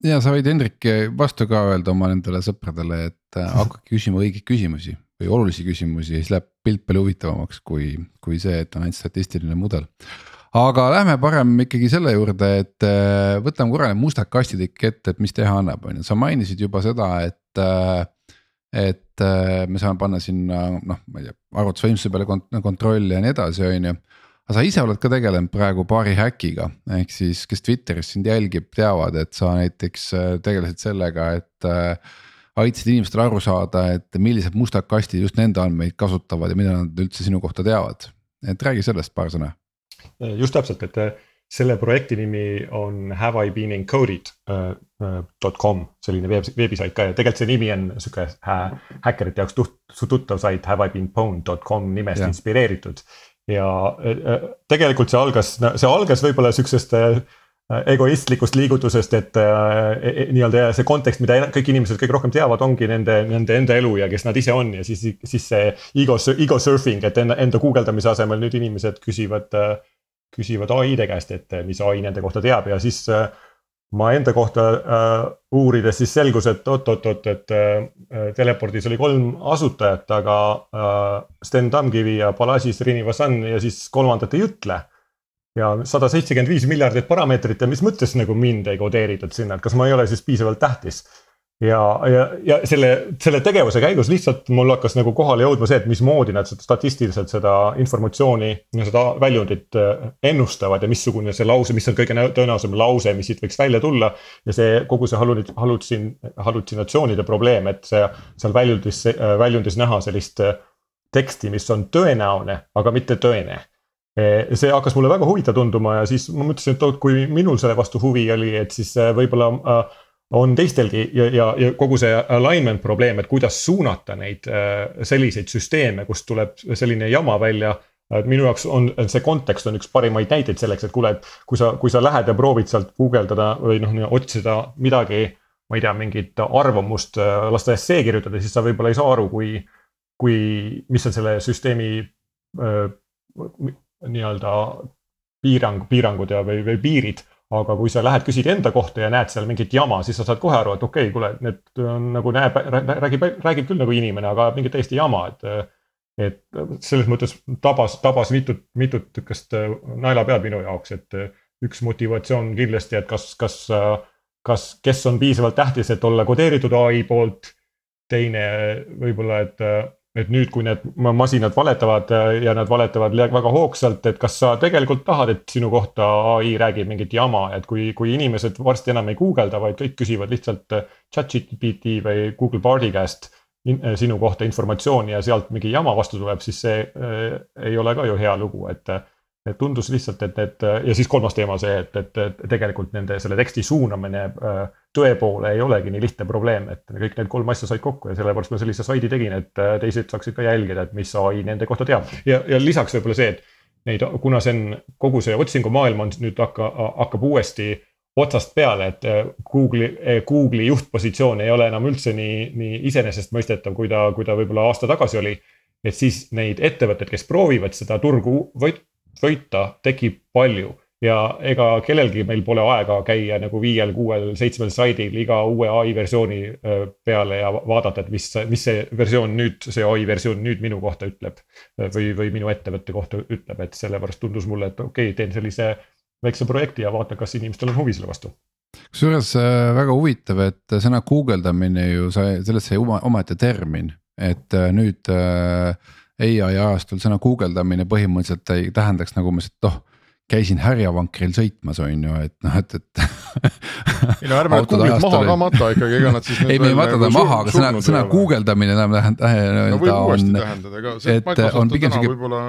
ja sa võid Hendrik vastu ka öelda oma nendele sõpradele, et äh, hakake küsima õigeid küsimusi või olulisi küsimusi, siis läheb pilt palju huvitavamaks, kui, kui see, et on ainult statistiline mudel aga lähme parem ikkagi selle juurde, et võtame korra need mustad kastid ikka ette, et mis teha annab, on ju, sa mainisid juba seda, et et äh, me saame panna sinna noh, ma ei tea, arvutusvõimsuse peale kont kontrolli ja nii edasi, on ju. aga sa ise oled ka tegelenud praegu paari häkiga, ehk siis, kes Twitteris sind jälgib, teavad, et sa näiteks äh, tegelesid sellega, et äh, aitasid inimestel aru saada, et millised mustad kastid just nende andmeid kasutavad ja mida nad üldse sinu kohta teavad. et räägi sellest paar sõna. Just täpselt, et selle projekti nimi on Have I been encoded uh, dot com, selline veeb, veebisait ka ja tegelikult see nimi on sihuke hä, häkkerite jaoks tuht, tuttav sait have I been pwned dot com nimest ja. inspireeritud. ja tegelikult see algas, see algas võib-olla sihukesest egoistlikust liigutusest, et uh, nii-öelda see kontekst, mida kõik inimesed kõige rohkem teavad, ongi nende, nende enda elu ja kes nad ise on ja siis, siis see ego, ego surfing, et enda, enda guugeldamise asemel nüüd inimesed küsivad uh, küsivad ai-de käest, et eh, mis ai nende kohta teab ja siis eh, ma enda kohta äh, uurides siis selgus, et oot-oot-oot, et äh, Telepordis oli kolm asutajat, aga äh, Sten Tamkivi ja Balaji Srinivasan ja siis kolmandat ei ütle. ja sada seitsekümmend viis miljardit parameetrit ja mis mõttes nagu mind ei kodeeritud sinna, et kas ma ei ole siis piisavalt tähtis ja, ja, ja selle, selle tegevuse käigus lihtsalt mul hakkas nagu kohale jõudma see, et mismoodi nad statistiliselt seda informatsiooni, seda väljundit äh, ennustavad ja missugune see lause, mis on kõige tõenäolisem lause, mis siit võiks välja tulla. ja see kogu see hallutsin, hallutsinatsioonide probleem, et see seal väljundis, äh, väljundis näha sellist äh, teksti, mis on tõenäone, aga mitte tõene see hakkas mulle väga huvitav tunduma ja siis ma mõtlesin, et kui minul selle vastu huvi oli, et siis võib-olla äh, on teistelgi ja, ja, ja kogu see alignment probleem, et kuidas suunata neid äh, selliseid süsteeme, kust tuleb selline jama välja. minu jaoks on see kontekst on üks parimaid näiteid selleks, et kuule, et kui sa, kui sa lähed ja proovid sealt guugeldada või noh, otsida midagi. ma ei tea, mingit arvamust äh, lasta essee kirjutada, siis sa võib-olla ei saa aru, kui, kui, mis on selle süsteemi äh, nii-öelda piirang, piirangud ja, või, või piirid aga kui sa lähed, küsid enda kohta ja näed seal mingit jama, siis sa saad kohe aru, et okei okay,, kuule, need on nagu näeb, räägib, räägib küll nagu inimene, aga mingit täiesti jama, et. et selles mõttes tabas, tabas mitut, mitut sihukest naelapead minu jaoks, et üks motivatsioon kindlasti, et kas, kas, kas, kes on piisavalt tähtis, et olla kodeeritud ai poolt. teine võib-olla, et et nüüd, kui need masinad valetavad äh, ja nad valetavad väga hoogsalt, et kas sa tegelikult tahad, et sinu kohta ai räägib mingit jama, et kui, kui inimesed varsti enam ei guugelda, vaid kõik küsivad lihtsalt äh, chat-GPT või Google Bardi käest äh, sinu kohta informatsiooni ja sealt mingi jama vastu tuleb, siis see äh, ei ole ka ju hea lugu, et et tundus lihtsalt, et need ja siis kolmas teema see, et, et, et tegelikult nende selle teksti suunamine äh, tõe poole ei olegi nii lihtne probleem, et kõik need kolm asja said kokku ja sellepärast ma sellise slaidi tegin, et äh, teised saaksid ka jälgida, et mis ai nende kohta teab. ja, ja lisaks võib-olla see, et neid, kuna see on kogu see otsingumaailm on nüüd hakka, hakkab uuesti otsast peale, et äh, Google'i, Google'i juhtpositsioon ei ole enam üldse nii, nii iseenesestmõistetav, kui ta, kui ta võib-olla aasta tagasi oli. et siis neid ettevõtteid, kes proovivad seda turgu võita tekib palju. Ja ega kellelgi meil pole aega käia nagu viiel, kuuel, seitsmel slaidil iga uue ai versiooni peale ja vaadata, et mis, mis see versioon nüüd, see ai versioon nüüd minu kohta ütleb. või, või minu ettevõtte kohta ütleb, et sellepärast tundus mulle, et okei okay,, teen sellise väikse projekti ja vaatan, kas inimestel on huvi selle vastu. Kusjuures väga huvitav, et sõna guugeldamine ju sai, sellest sai oma, omaette termin, et nüüd äh, ai ajastul sõna guugeldamine põhimõtteliselt ei tähendaks nagu ma lihtsalt noh käisin härjavankril sõitmas, on ju, et noh, et, et ei no ärme Google'it maha ka mata ikkagi, ega nad siis. ei, me ei mata ta nagu maha, aga sõna, sõna guugeldamine enam tähendab. no võib uuesti tähendada ka, see Microsoft on täna siuke... võib-olla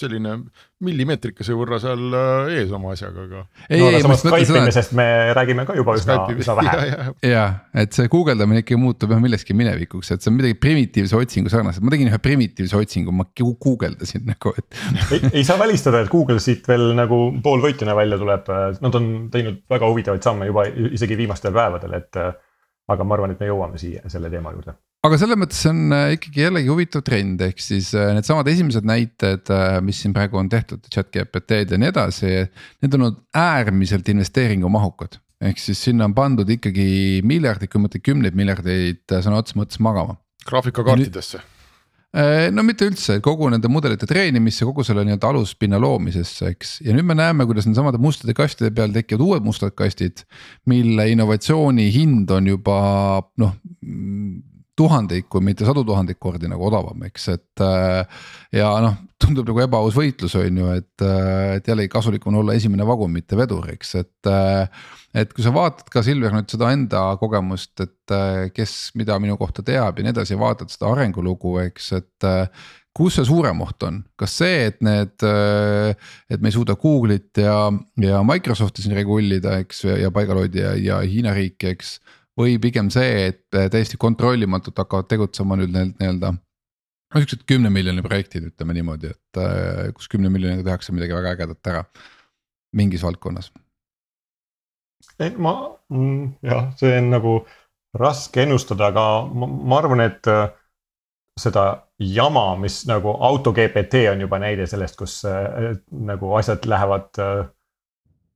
selline millimeetrikese võrra seal äh, ees oma asjaga, aga. ei no,, ei, ma mõtlen seda. Skype'imisest me räägime ka juba üsna, üsna vähe. ja, et see guugeldamine ikkagi muutub jah millekski minevikuks, et see on midagi primitiivse otsingu sarnaselt, ma tegin ühe primitiivse otsingu, ma guugeldasin nagu, et ei, ei saa välistada, et Google siit veel nagu poolvõitjana välja tuleb, nad on teinud väga huvitavaid samme juba isegi viimastel päevadel, et aga ma arvan, et me jõuame siia selle teema juurde. Aga selles mõttes on äh, ikkagi jällegi huvitav trend, ehk siis äh, needsamad esimesed näited, äh, mis siin praegu on tehtud, chat GPT-d ja nii edasi. Need on olnud äärmiselt investeeringumahukad, ehk siis sinna on pandud ikkagi miljardeid, kui mitte kümneid miljardeid sõna otseses mõttes magama. graafikakaartidesse no mitte üldse, kogu nende mudelite treenimisse, kogu selle nii-öelda aluspinna loomisesse, eks. ja nüüd me näeme, kuidas nendesamade mustade kastide peal tekivad uued mustad kastid. mille innovatsiooni hind on juba noh tuhandeid, kui mitte sadu tuhandeid kordi nagu odavam, eks, et. Äh, ja noh, tundub nagu ebaaus võitlus on ju, et, äh, et jällegi kasulik on olla esimene vagun, mitte vedur, eks, et. Äh, et kui sa vaatad ka Silver nüüd seda enda kogemust, et kes mida minu kohta teab ja nii edasi, vaatad seda arengulugu, eks, et kus see suurem oht on, kas see, et need, et me ei suuda Google'it ja, ja Microsofti siin regullida, eks, ja paigal hoida ja, ja Hiina riiki, eks või pigem see, et äh, täiesti kontrollimatult hakkavad tegutsema nüüd need nii-öelda. no siuksed kümne miljoni projektid, ütleme niimoodi, et äh, kus kümne miljoniga tehakse midagi väga ägedat ära mingis valdkonnas. ei ma mm, jah, see on nagu raske ennustada, aga ma, ma arvan, et äh, seda jama, mis nagu auto GPT on juba näide sellest, kus äh, nagu asjad lähevad äh,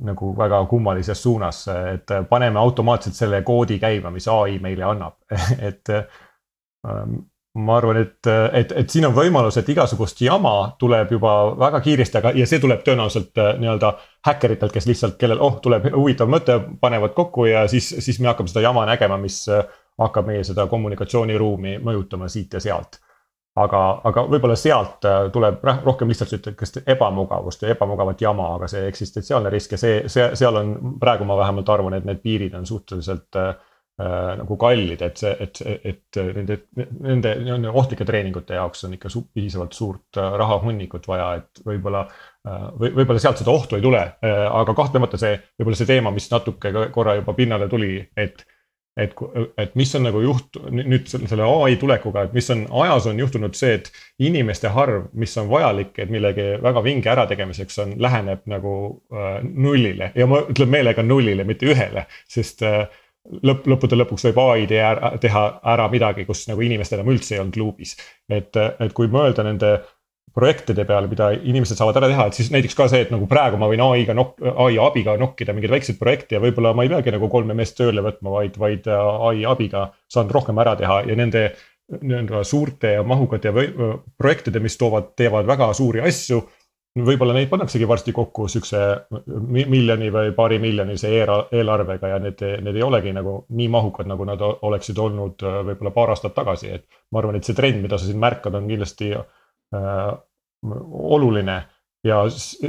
nagu väga kummalises suunas, et paneme automaatselt selle koodi käima, mis ai meile annab. Et ähm, ma arvan, et, et, et siin on võimalus, et igasugust jama tuleb juba väga kiiresti, aga, ja see tuleb tõenäoliselt äh, nii-öelda häkkeritelt, kes lihtsalt, kellel, oh, tuleb huvitav mõte, panevad kokku ja siis, siis me hakkame seda jama nägema, mis äh, hakkab meie seda kommunikatsiooniruumi mõjutama siit ja sealt aga, aga võib-olla sealt äh, tuleb rohkem lihtsalt sihukest ebamugavust ja ebamugavat jama, aga see eksistentsiaalne risk ja see, see, seal on praegu ma vähemalt arvan, et need piirid on suhteliselt äh, äh nagu kallid, et see, et, et nende, nende, nende ohtlike treeningute jaoks on ikka su piisavalt suurt äh, rahahunnikut vaja, et võib-olla või võib-olla sealt seda ohtu ei tule, aga kahtlemata see, võib-olla see teema, mis natuke korra juba pinnale tuli, et et, et mis on nagu juht-, nüüd selle ai tulekuga, et mis on, ajas on juhtunud see, et inimeste arv, mis on vajalik, et millegi väga vinge ärategemiseks on, läheneb nagu äh, nullile ja ma ütlen meelega nullile, mitte ühele, sest äh, lõpp, lõppude lõpuks võib ai teha, teha ära midagi, kus nagu inimestel enam üldse ei olnud luubis. et, et kui mõelda nende projektide peale, mida inimesed saavad ära teha, et siis näiteks ka see, et nagu praegu ma võin ai-ga nok-, ai abiga nokkida mingeid väikseid projekte ja võib-olla ma ei peagi nagu kolme meest tööle võtma, vaid, vaid äh, ai abiga saan rohkem ära teha ja nende. nii-öelda suurte ja mahukate või, projektide, mis toovad, teevad väga suuri asju. võib-olla neid pannaksegi varsti kokku sihukese miljoni või paari miljonise eelarvega ja need, need ei olegi nagu nii mahukad, nagu nad oleksid olnud võib-olla paar aastat tagasi, et. ma arvan, et see trend, mida sa siin märkad, on kindlasti oluline ja,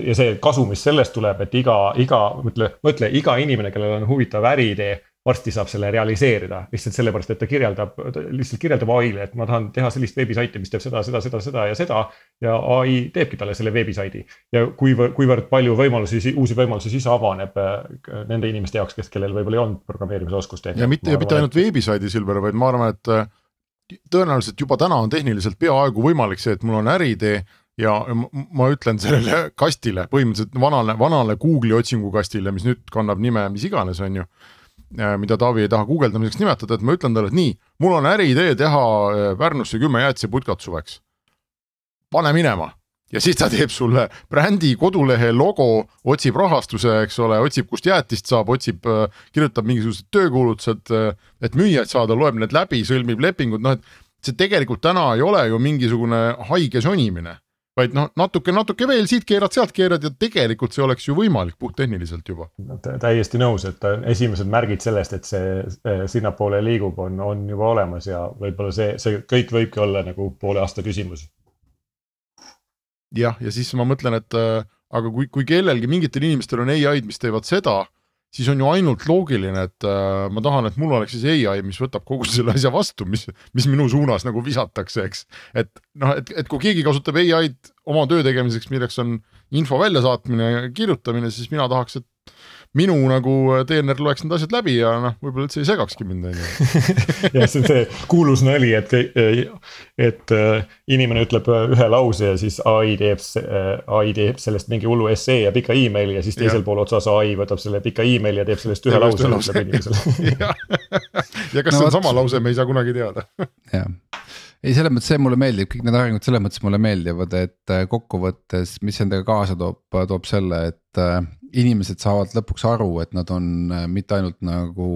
ja see kasu, mis sellest tuleb, et iga, iga, mõtle, mõtle iga inimene, kellel on huvitav äriidee, varsti saab selle realiseerida lihtsalt sellepärast, et ta kirjeldab, lihtsalt kirjeldab ai-le, et ma tahan teha sellist veebisaiti, mis teeb seda, seda, seda, seda ja seda. ja ai teebki talle selle veebisaidi ja kuivõrd, kuivõrd palju võimalusi, uusi võimalusi siis avaneb äh, nende inimeste jaoks, kes, kellel võib-olla ei olnud programmeerimise oskust. ja mitte, ja mitte ainult veebisaidi, Silver, vaid ma arvan, et äh, tõenäoliselt juba täna on tehniliselt peaaegu võimalik see, et mul on äriidee ja ma ütlen sellele kastile, põhimõtteliselt vanale, vanale Google'i otsingukastile, mis nüüd kannab nime mis iganes, on ju. Äh, mida Taavi ei taha guugeldamiseks nimetada, et ma ütlen talle, et nii, mul on äriidee teha äh, Pärnusse kümme jäätiseputkat suveks. pane minema ja siis ta teeb sulle brändi kodulehe logo, otsib rahastuse, eks ole, otsib, kust jäätist saab, otsib, äh, kirjutab mingisugused töökuulutused, äh, et müüjaid saada, loeb need läbi, sõlmib lepingud, noh et see tegelikult täna ei ole ju mingisugune haige sonimine, vaid noh, natuke, natuke veel siit keerad, sealt keerad ja tegelikult see oleks ju võimalik puhttehniliselt juba. täiesti nõus, et esimesed märgid sellest, et see sinnapoole liigub, on, on juba olemas ja võib-olla see, see kõik võibki olla nagu poole aasta küsimus jah, ja siis ma mõtlen, et äh, aga kui, kui kellelgi mingitel inimestel on ai-d, mis teevad seda, siis on ju ainult loogiline, et äh, ma tahan, et mul oleks siis ai, mis võtab kogu selle asja vastu, mis, mis minu suunas nagu visatakse, eks. et noh, et, et kui keegi kasutab ai-d oma töö tegemiseks, milleks on info väljasaatmine ja kirjutamine, siis mina tahaks, et minu nagu teener loeks need asjad läbi ja noh, võib-olla üldse ei segakski mind, on ju. jah, see on see kuulus nali, et, et äh, inimene ütleb äh, ühe lause ja siis ai teeb, äh, ai teeb sellest mingi hullu essee ja pika emaili ja siis teisel ja. pool otsas ai võtab selle pika emaili ja teeb sellest ühe lause ja ütleb inimesele. ja kas no, see on sama lause, me ei saa kunagi teada. jah ei, selles mõttes see mulle meeldib, kõik need arengud selles mõttes mulle meeldivad, et kokkuvõttes, mis endaga kaasa toob, toob selle, et inimesed saavad lõpuks aru, et nad on äh, mitte ainult nagu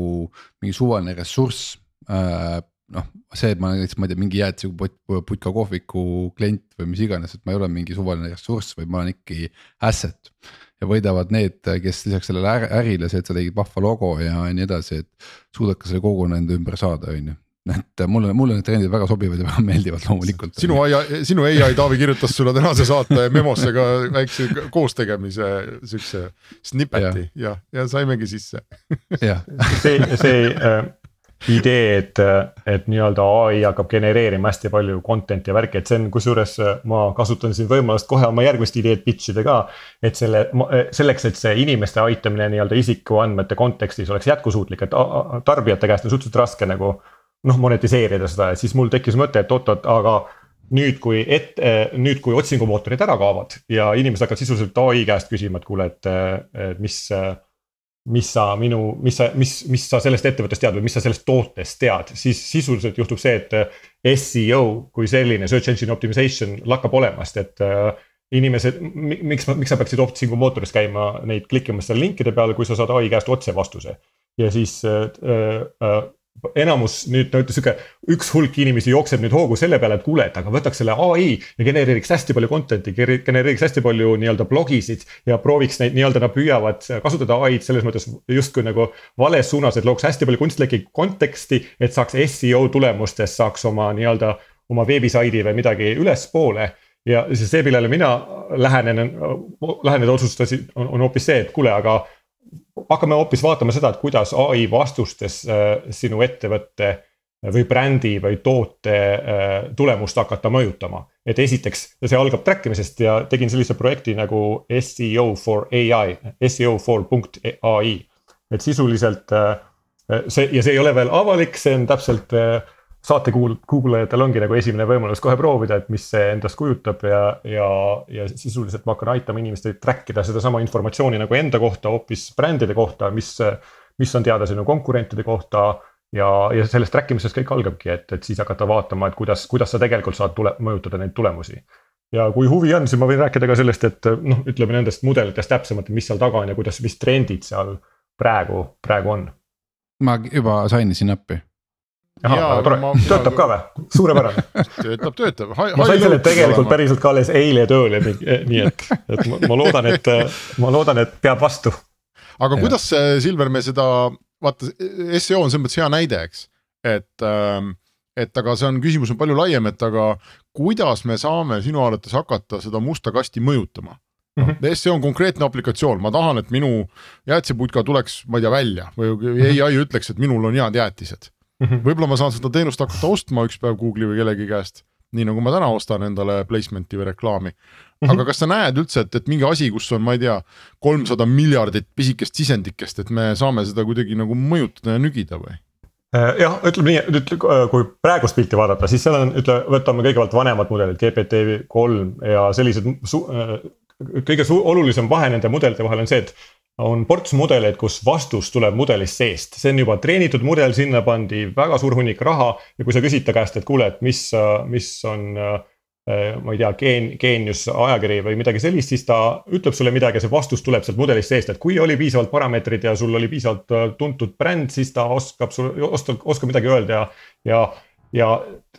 mingi suvaline ressurss äh,. noh, see, et ma näiteks, ma ei tea, mingi jäätisega putka kohviku klient või mis iganes, et ma ei ole mingi suvaline ressurss, vaid ma olen ikkagi asset. ja võidavad need, kes lisaks sellele ärile, see, et sa tegid vahva logo ja nii edasi, et suudad ka selle kogukonna enda ümber saada, on ju et mulle, mulle need trendid väga sobivad ja väga meeldivad loomulikult. sinu ai, sinu ai Taavi kirjutas sulle tänase saate memosse ka väikse koostegemise siukse snippet'i ja, ja, ja saimegi sisse. see, see äh, idee, et, et nii-öelda ai hakkab genereerima hästi palju content'i ja värki, et see on, kusjuures ma kasutan siin võimalust kohe oma järgmist ideed pitch ida ka. et selle, selleks, et see inimeste aitamine nii-öelda isikuandmete kontekstis oleks jätkusuutlik, et tarbijate käest on suhteliselt raske nagu noh monetiseerida seda, et siis mul tekkis mõte, et oot-oot, aga nüüd, kui et, nüüd, kui otsingumootorid ära kaovad ja inimesed hakkavad sisuliselt ai käest küsima, et kuule, et, et mis. mis sa minu, mis sa, mis, mis sa sellest ettevõttest tead või mis sa sellest tootest tead, siis sisuliselt juhtub see, et seo kui selline, search engine optimization lakkab olemast, et inimesed, miks, miks sa peaksid otsingumootoris käima neid klikkimas seal linkide peale, kui sa saad ai käest otse vastuse. ja siis äh, äh, enamus nüüd no ütleme sihuke, üks hulk inimesi jookseb nüüd hoogu selle peale, et kuule, et aga võtaks selle ai ja genereeriks hästi palju content'i, genereeriks hästi palju nii-öelda blogisid. ja prooviks neid nii-öelda, nad püüavad kasutada ai-d selles mõttes justkui nagu vales suunas, et looks hästi palju kunstlikku konteksti. et saaks seo tulemustest saaks oma nii-öelda oma veebisaidi või midagi ülespoole ja see, millele mina lähenen, läheneda otsustasin, on hoopis see, et kuule, aga hakkame hoopis vaatama seda, et kuidas ai vastustes äh, sinu ettevõtte või brändi või toote äh, tulemust hakata mõjutama. et esiteks, see algab track imisest ja tegin sellise projekti nagu seo for ai, seo for punkt ai. et sisuliselt äh, see ja see ei ole veel avalik, see on täpselt saate kuulajatel ongi nagu esimene võimalus kohe proovida, et mis see endast kujutab ja, ja, ja sisuliselt ma hakkan aitama inimestel track ida sedasama informatsiooni nagu enda kohta, hoopis brändide kohta, mis, mis on teada sinu konkurentide kohta ja, ja sellest track imisest kõik algabki, et, et siis hakata vaatama, et kuidas, kuidas sa tegelikult saad tule, mõjutada neid tulemusi. ja kui huvi on, siis ma võin rääkida ka sellest, et noh, ütleme nendest mudelitest täpsemalt, mis seal taga on ja kuidas, mis trendid seal praegu, praegu on. ma juba sainisin appi ahah, tore, töötab ka või, suurepärane. töötab, töötab. ma sain selle tegelikult olema. päriselt ka alles eile tööle, nii et, et ma, ma loodan, et, ma loodan, et peab vastu. aga ja. kuidas Silver me seda, vaata seo on selles mõttes hea näide, eks, et ähm, et aga see on, küsimus on palju laiem, et aga kuidas me saame sinu arvates hakata seda musta kasti mõjutama? mm -hmm., SEO on konkreetne aplikatsioon, ma tahan, et minu jäätiseputka tuleks, ma ei tea, välja või ai ütleks, et minul on head jäätised. Võib-olla ma saan seda teenust hakata ostma üks päev Google'i või kellegi käest, nii nagu ma täna ostan endale placement'i või reklaami. aga mm -hmm. kas sa näed üldse, et, et mingi asi, kus on, ma ei tea, kolmsada miljardit pisikest sisendikest, et me saame seda kuidagi nagu mõjutada ja nügida või? Äh, jah, ütleme nii, nüüd kui praegust pilti vaadata, siis seal on, ütle, võtame kõigepealt vanemad mudelid, GPT kolm ja sellised äh, kõige olulisem vahe nende mudelite vahel on see, et on ports mudeleid, kus vastus tuleb mudelist seest, see on juba treenitud mudel, sinna pandi väga suur hunnik raha. ja kui sa küsid ta käest, et kuule, et mis, mis on, ma ei tea, geen-, geenius ajakiri või midagi sellist, siis ta ütleb sulle midagi ja see vastus tuleb sealt mudelist seest, et kui oli piisavalt parameetrid ja sul oli piisavalt äh, tuntud bränd, siis ta oskab sul, oskab, oskab midagi öelda ja, ja ja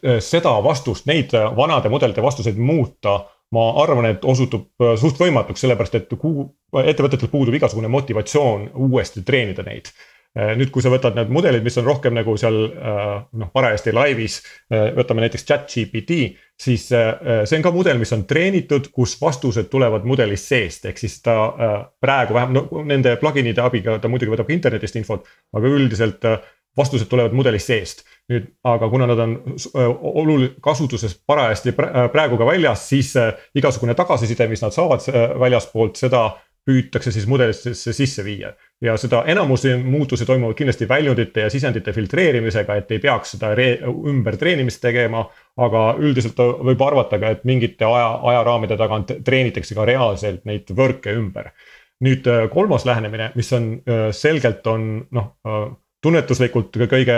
äh, seda vastust, neid vanade mudelite vastuseid muuta ma arvan, et osutub äh, suht võimatuks, sellepärast et kuu, ettevõtetel puudub igasugune motivatsioon uuesti treenida neid. nüüd, kui sa võtad need mudelid, mis on rohkem nagu seal noh, parajasti laivis, võtame näiteks chat GPT. siis see on ka mudel, mis on treenitud, kus vastused tulevad mudelist seest, ehk siis ta praegu vähem, no nende plugin'ide abiga ta muidugi võtab internetist infot, aga üldiselt vastused tulevad mudelist seest. nüüd, aga kuna nad on olul-, kasutuses parajasti praegu ka väljas, siis igasugune tagasiside, mis nad saavad väljaspoolt, seda püütakse siis mudelisse sisse viia. ja seda enamuse muutusi toimuvad kindlasti väljundite ja sisendite filtreerimisega, et ei peaks seda ümbertreenimist tegema. aga üldiselt võib arvata ka, et mingite aja, ajaraamide tagant treenitakse ka reaalselt neid võrke ümber. nüüd kolmas lähenemine, mis on selgelt on noh tunnetuslikult kõige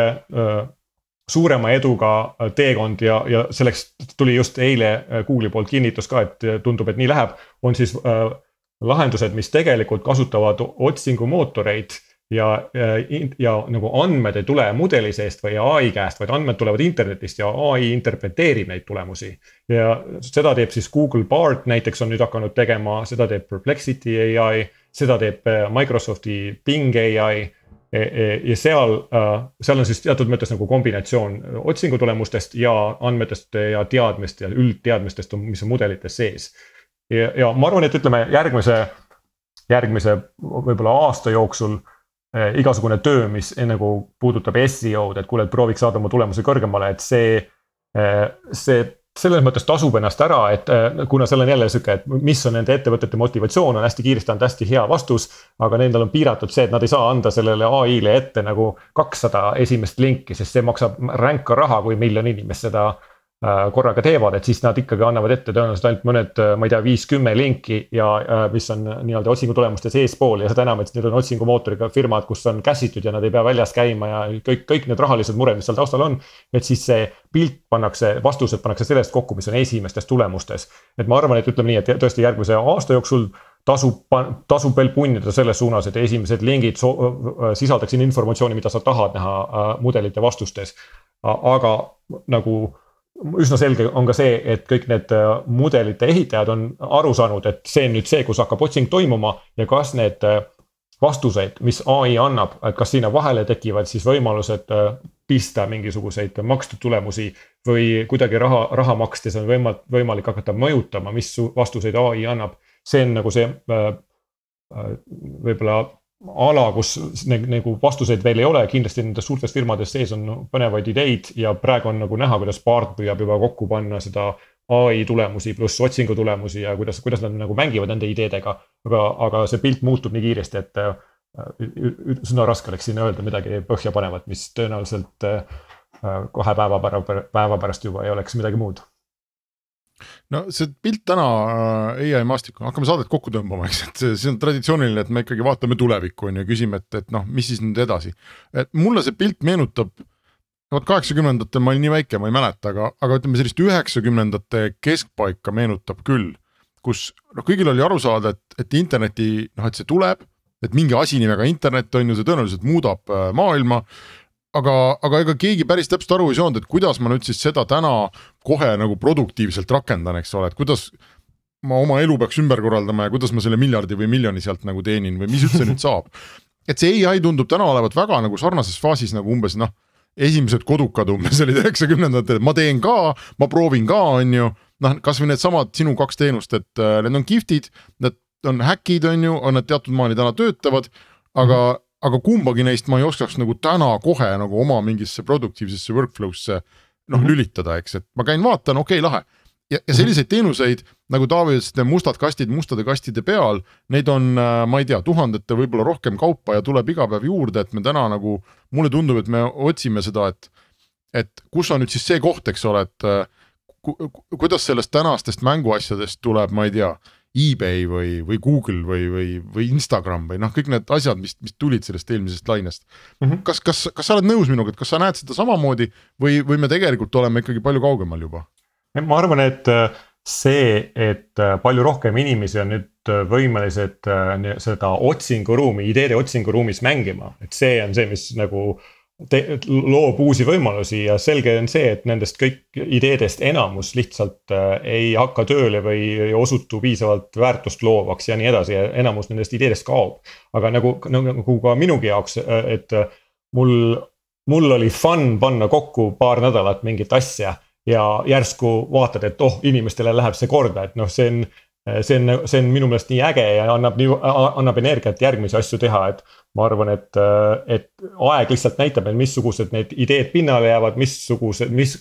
suurema eduga teekond ja, ja selleks tuli just eile Google'i poolt kinnitus ka, et tundub, et nii läheb, on siis äh, lahendused, mis tegelikult kasutavad otsingumootoreid ja, ja, ja nagu andmed ei tule mudeli seest või ai käest, vaid andmed tulevad internetist ja ai interpreteerib neid tulemusi. ja seda teeb siis Google Bard näiteks on nüüd hakanud tegema, seda teeb Perplexity ai, seda teeb Microsofti Bing ai ja seal, äh, seal on siis teatud mõttes nagu kombinatsioon otsingu tulemustest ja andmetest ja teadmist ja üldteadmistest, mis on mudelites sees. ja, ja ma arvan, et ütleme järgmise, järgmise võib-olla aasta jooksul eh, igasugune töö, mis eh, nagu puudutab seo-d, et kuule, et prooviks saada oma tulemuse kõrgemale, et see see selles mõttes tasub ennast ära, et äh, kuna seal on jälle sihuke, et mis on nende ettevõtete motivatsioon, on hästi kiiresti anda hästi hea vastus. aga nendel on piiratud see, et nad ei saa anda sellele ai-le ette nagu kakssada esimest linki, sest see maksab ränka raha, kui miljon inimest seda korraga teevad, et siis nad ikkagi annavad ette tõenäoliselt ainult mõned, äh, ma ei tea, viis-kümme linki ja äh, mis on nii-öelda otsingu tulemustes eespool ja seda enam, et need on otsingumootoriga firmad, kus on käsitud ja nad ei pea väljas käima ja kõik, kõik need rahalised mured, mis seal taustal on. et siis see pilt pannakse, vastused pannakse sellest kokku, mis on esimestes tulemustes. et ma arvan, et ütleme nii, et tõesti järgmise aasta jooksul tasub, tasub veel punnida selles suunas, et esimesed lingid sisaldaksid informatsiooni, mida sa tahad näha mudelite vastustes. aga nagu üsna selge on ka see, et kõik need äh, mudelite ehitajad on aru saanud, et see on nüüd see, kus hakkab otsing toimuma ja kas need äh, vastuseid, mis ai annab, et kas sinna vahele tekivad siis võimalused äh, pista mingisuguseid makstud tulemusi või kuidagi raha, raha makstes on võimalik, võimalik hakata mõjutama, mis vastuseid ai annab. see on nagu see võib-olla ala, kus nagu vastuseid veel ei ole, kindlasti nendes suurtes firmades sees on põnevaid ideid ja praegu on nagu näha, kuidas Bard püüab juba kokku panna seda ai tulemusi pluss otsingu tulemusi ja kuidas, kuidas nad nagu mängivad nende ideedega. aga, aga see pilt muutub nii kiiresti, et äh, üsna raske oleks siin öelda midagi põhjapanevat, mis tõenäoliselt äh, kahe päeva päeva pärast juba ei oleks midagi muud no see pilt täna äh, ai maastikul, hakkame saadet kokku tõmbama, eks, et see, on traditsiooniline, et me ikkagi vaatame tulevikku on ju, küsime, et, et noh, mis siis nüüd edasi. et mulle see pilt meenutab, vot kaheksakümnendatel ma olin nii väike, ma ei mäleta, aga, aga ütleme sellist üheksakümnendate keskpaika meenutab küll. kus noh, kõigil oli aru saada, et, et interneti noh, et see tuleb, et mingi asi nimega internet on ju, see tõenäoliselt muudab äh, maailma aga, aga ega keegi päris täpselt aru ei saanud, et kuidas ma nüüd siis seda täna kohe nagu produktiivselt rakendan, eks ole, et kuidas ma oma elu peaks ümber korraldama ja kuidas ma selle miljardi või miljoni sealt nagu teenin või mis üldse nüüd saab. et see ai tundub täna olevat väga nagu sarnases faasis nagu umbes noh, esimesed kodukad umbes olid üheksakümnendatel, ma teen ka, ma proovin ka, on ju. noh, kasvõi needsamad sinu kaks teenust, et äh, need on kihvtid, need on häkid, on ju, on nad teatud maani täna töötavad, aga -hmm aga kumbagi neist ma ei oskaks nagu täna kohe nagu oma mingisse produktiivsesse workflow'sse noh mm -hmm. lülitada, eks, et ma käin vaatan, okei okay,, lahe. ja, ja selliseid teenuseid nagu Taavi ütles, need mustad kastid mustade kastide peal, neid on, äh, ma ei tea, tuhandete, võib-olla rohkem kaupa ja tuleb iga päev juurde, et me täna nagu, mulle tundub, et me otsime seda, et et kus on nüüd siis see koht, eks ole, et äh, ku, kuidas sellest tänastest mänguasjadest tuleb, ma ei tea eBay või, või Google või, või, või Instagram või noh, kõik need asjad, mis, mis tulid sellest eelmisest lainest mm. -hmm. kas, kas, kas sa oled nõus minuga, et kas sa näed seda samamoodi või, või me tegelikult oleme ikkagi palju kaugemal juba? ma arvan, et äh, see, et äh, palju rohkem inimesi on nüüd äh, võimelised seda otsinguruumi, ideede otsinguruumis mängima, et see on see, mis nagu loob uusi võimalusi ja selge on see, et nendest kõik ideedest enamus lihtsalt äh, ei hakka tööle või ei osutu piisavalt väärtust loovaks ja nii edasi ja enamus nendest ideedest kaob. aga nagu, nagu ka minugi jaoks, äh, et äh, mul, mul oli fun panna kokku paar nädalat mingit asja ja järsku vaatad, et oh, inimestele läheb see korda, et noh, see on see on, see on minu meelest nii äge ja annab nii, annab energiat järgmisi asju teha, et ma arvan, et, et aeg lihtsalt näitab, et missugused need ideed pinnale jäävad, missugused, mis,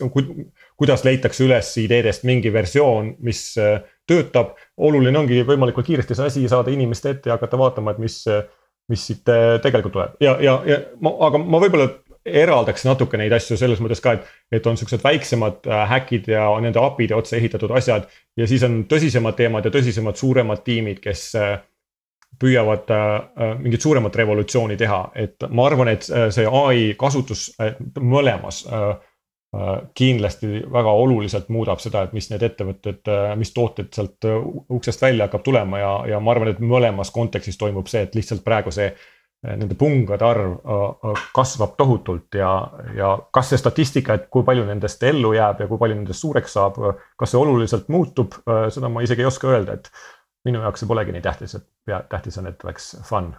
kuidas leitakse üles ideedest mingi versioon, mis äh, töötab. oluline ongi võimalikult kiiresti see asi saada inimeste ette ja hakata vaatama, et mis, mis siit tegelikult tuleb ja, ja, ja ma, aga ma võib-olla eraldaks natuke neid asju selles mõttes ka, et, et on siuksed väiksemad äh, häkid ja nende API-de otsa ehitatud asjad. ja siis on tõsisemad teemad ja tõsisemad suuremad tiimid, kes püüavad äh, äh, mingit suuremat revolutsiooni teha, et ma arvan, et äh, see ai kasutus mõlemas kindlasti väga oluliselt muudab seda, et mis need ettevõtted, mis tooted sealt uksest välja hakkab tulema ja, ja ma arvan, et mõlemas kontekstis toimub see, et lihtsalt praegu see nende pungade arv kasvab tohutult ja, ja kas see statistika, et kui palju nendest ellu jääb ja kui palju nendest suureks saab, kas see oluliselt muutub, seda ma isegi ei oska öelda, et minu jaoks see polegi nii tähtis, et pea, tähtis on, et oleks fun.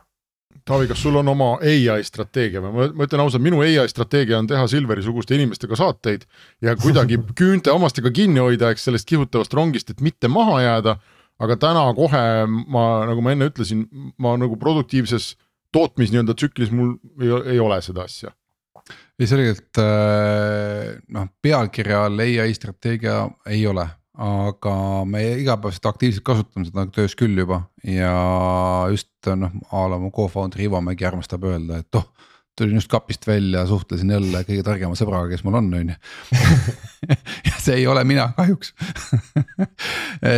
Taavi, kas sul on oma ai strateegia või ma, ma ütlen ausalt, minu ai strateegia on teha Silveri suguste inimestega saateid ja kuidagi küünte hammastega kinni hoida, eks sellest kihutavast rongist, et mitte maha jääda. aga täna kohe ma, nagu ma enne ütlesin, ma nagu produktiivses tootmis nii-öelda tsüklis mul ei, ei ole seda asja. ei selgelt äh, noh, pealkirja all ai strateegia ei ole aga me igapäevaselt aktiivselt kasutame seda töös küll juba ja just noh, a la mu co-founder Ivo Mägi armastab öelda, et oh tulin just kapist välja, suhtlesin jälle kõige targema sõbraga, kes mul on, on ju. ja see ei ole mina kahjuks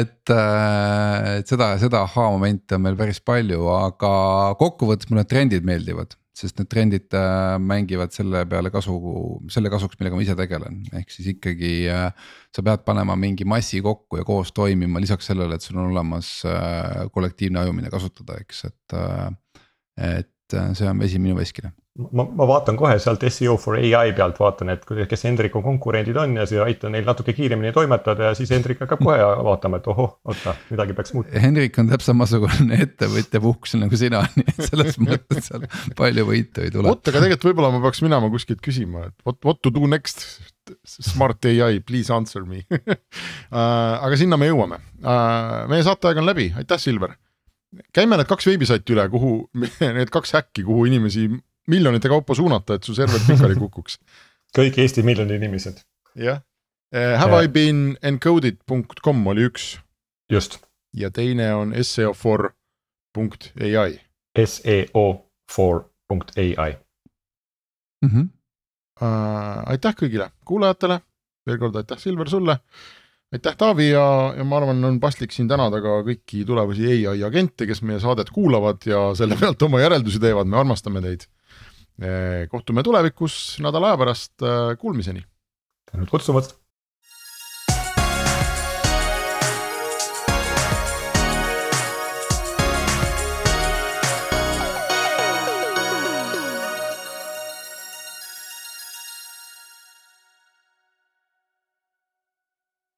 et, äh, et seda, seda ahhaa-momente on meil päris palju, aga kokkuvõttes mulle trendid meeldivad sest need trendid äh, mängivad selle peale kasu, selle kasuks, millega ma ise tegelen, ehk siis ikkagi äh, sa pead panema mingi massi kokku ja koos toimima, lisaks sellele, et sul on olemas kollektiivne aju, mida kasutada, eks, et. et see on vesi minu veskile ma, ma vaatan kohe sealt seo for ai pealt vaatan, et kes Hendriku konkurendid on ja siis aitan neil natuke kiiremini toimetada ja siis Hendrik hakkab kohe vaatama, et ohoh, oota, midagi peaks muutuma. Hendrik on täpselt samasugune ettevõtja puhkus nagu sina, nii et selles mõttes seal palju võitu ei tule. vot, aga tegelikult võib-olla ma peaks minema kuskilt küsima, et what, what to do next. Smart ai, please answer me uh, aga sinna me jõuame uh,, meie saateaeg on läbi, aitäh, Silver käime need kaks veebisaiti üle, kuhu need kaks häkki, kuhu inimesi miljonite kaupa suunata, et su server pikali kukuks kõik Eesti miljoni inimesed. jah, eh, have I been encoded.com oli üks. just. ja teine on seo4.ai. seo4.ai mm. -hmm. Uh, aitäh kõigile kuulajatele, veel kord aitäh, Silver, sulle aitäh, Taavi ja, ja ma arvan, on paslik siin tänada ka kõiki tulevasi ai agente, kes meie saadet kuulavad ja selle pealt oma järeldusi teevad, me armastame teid. Kohtume tulevikus nädala aja pärast, kuulmiseni. tänud kutsumast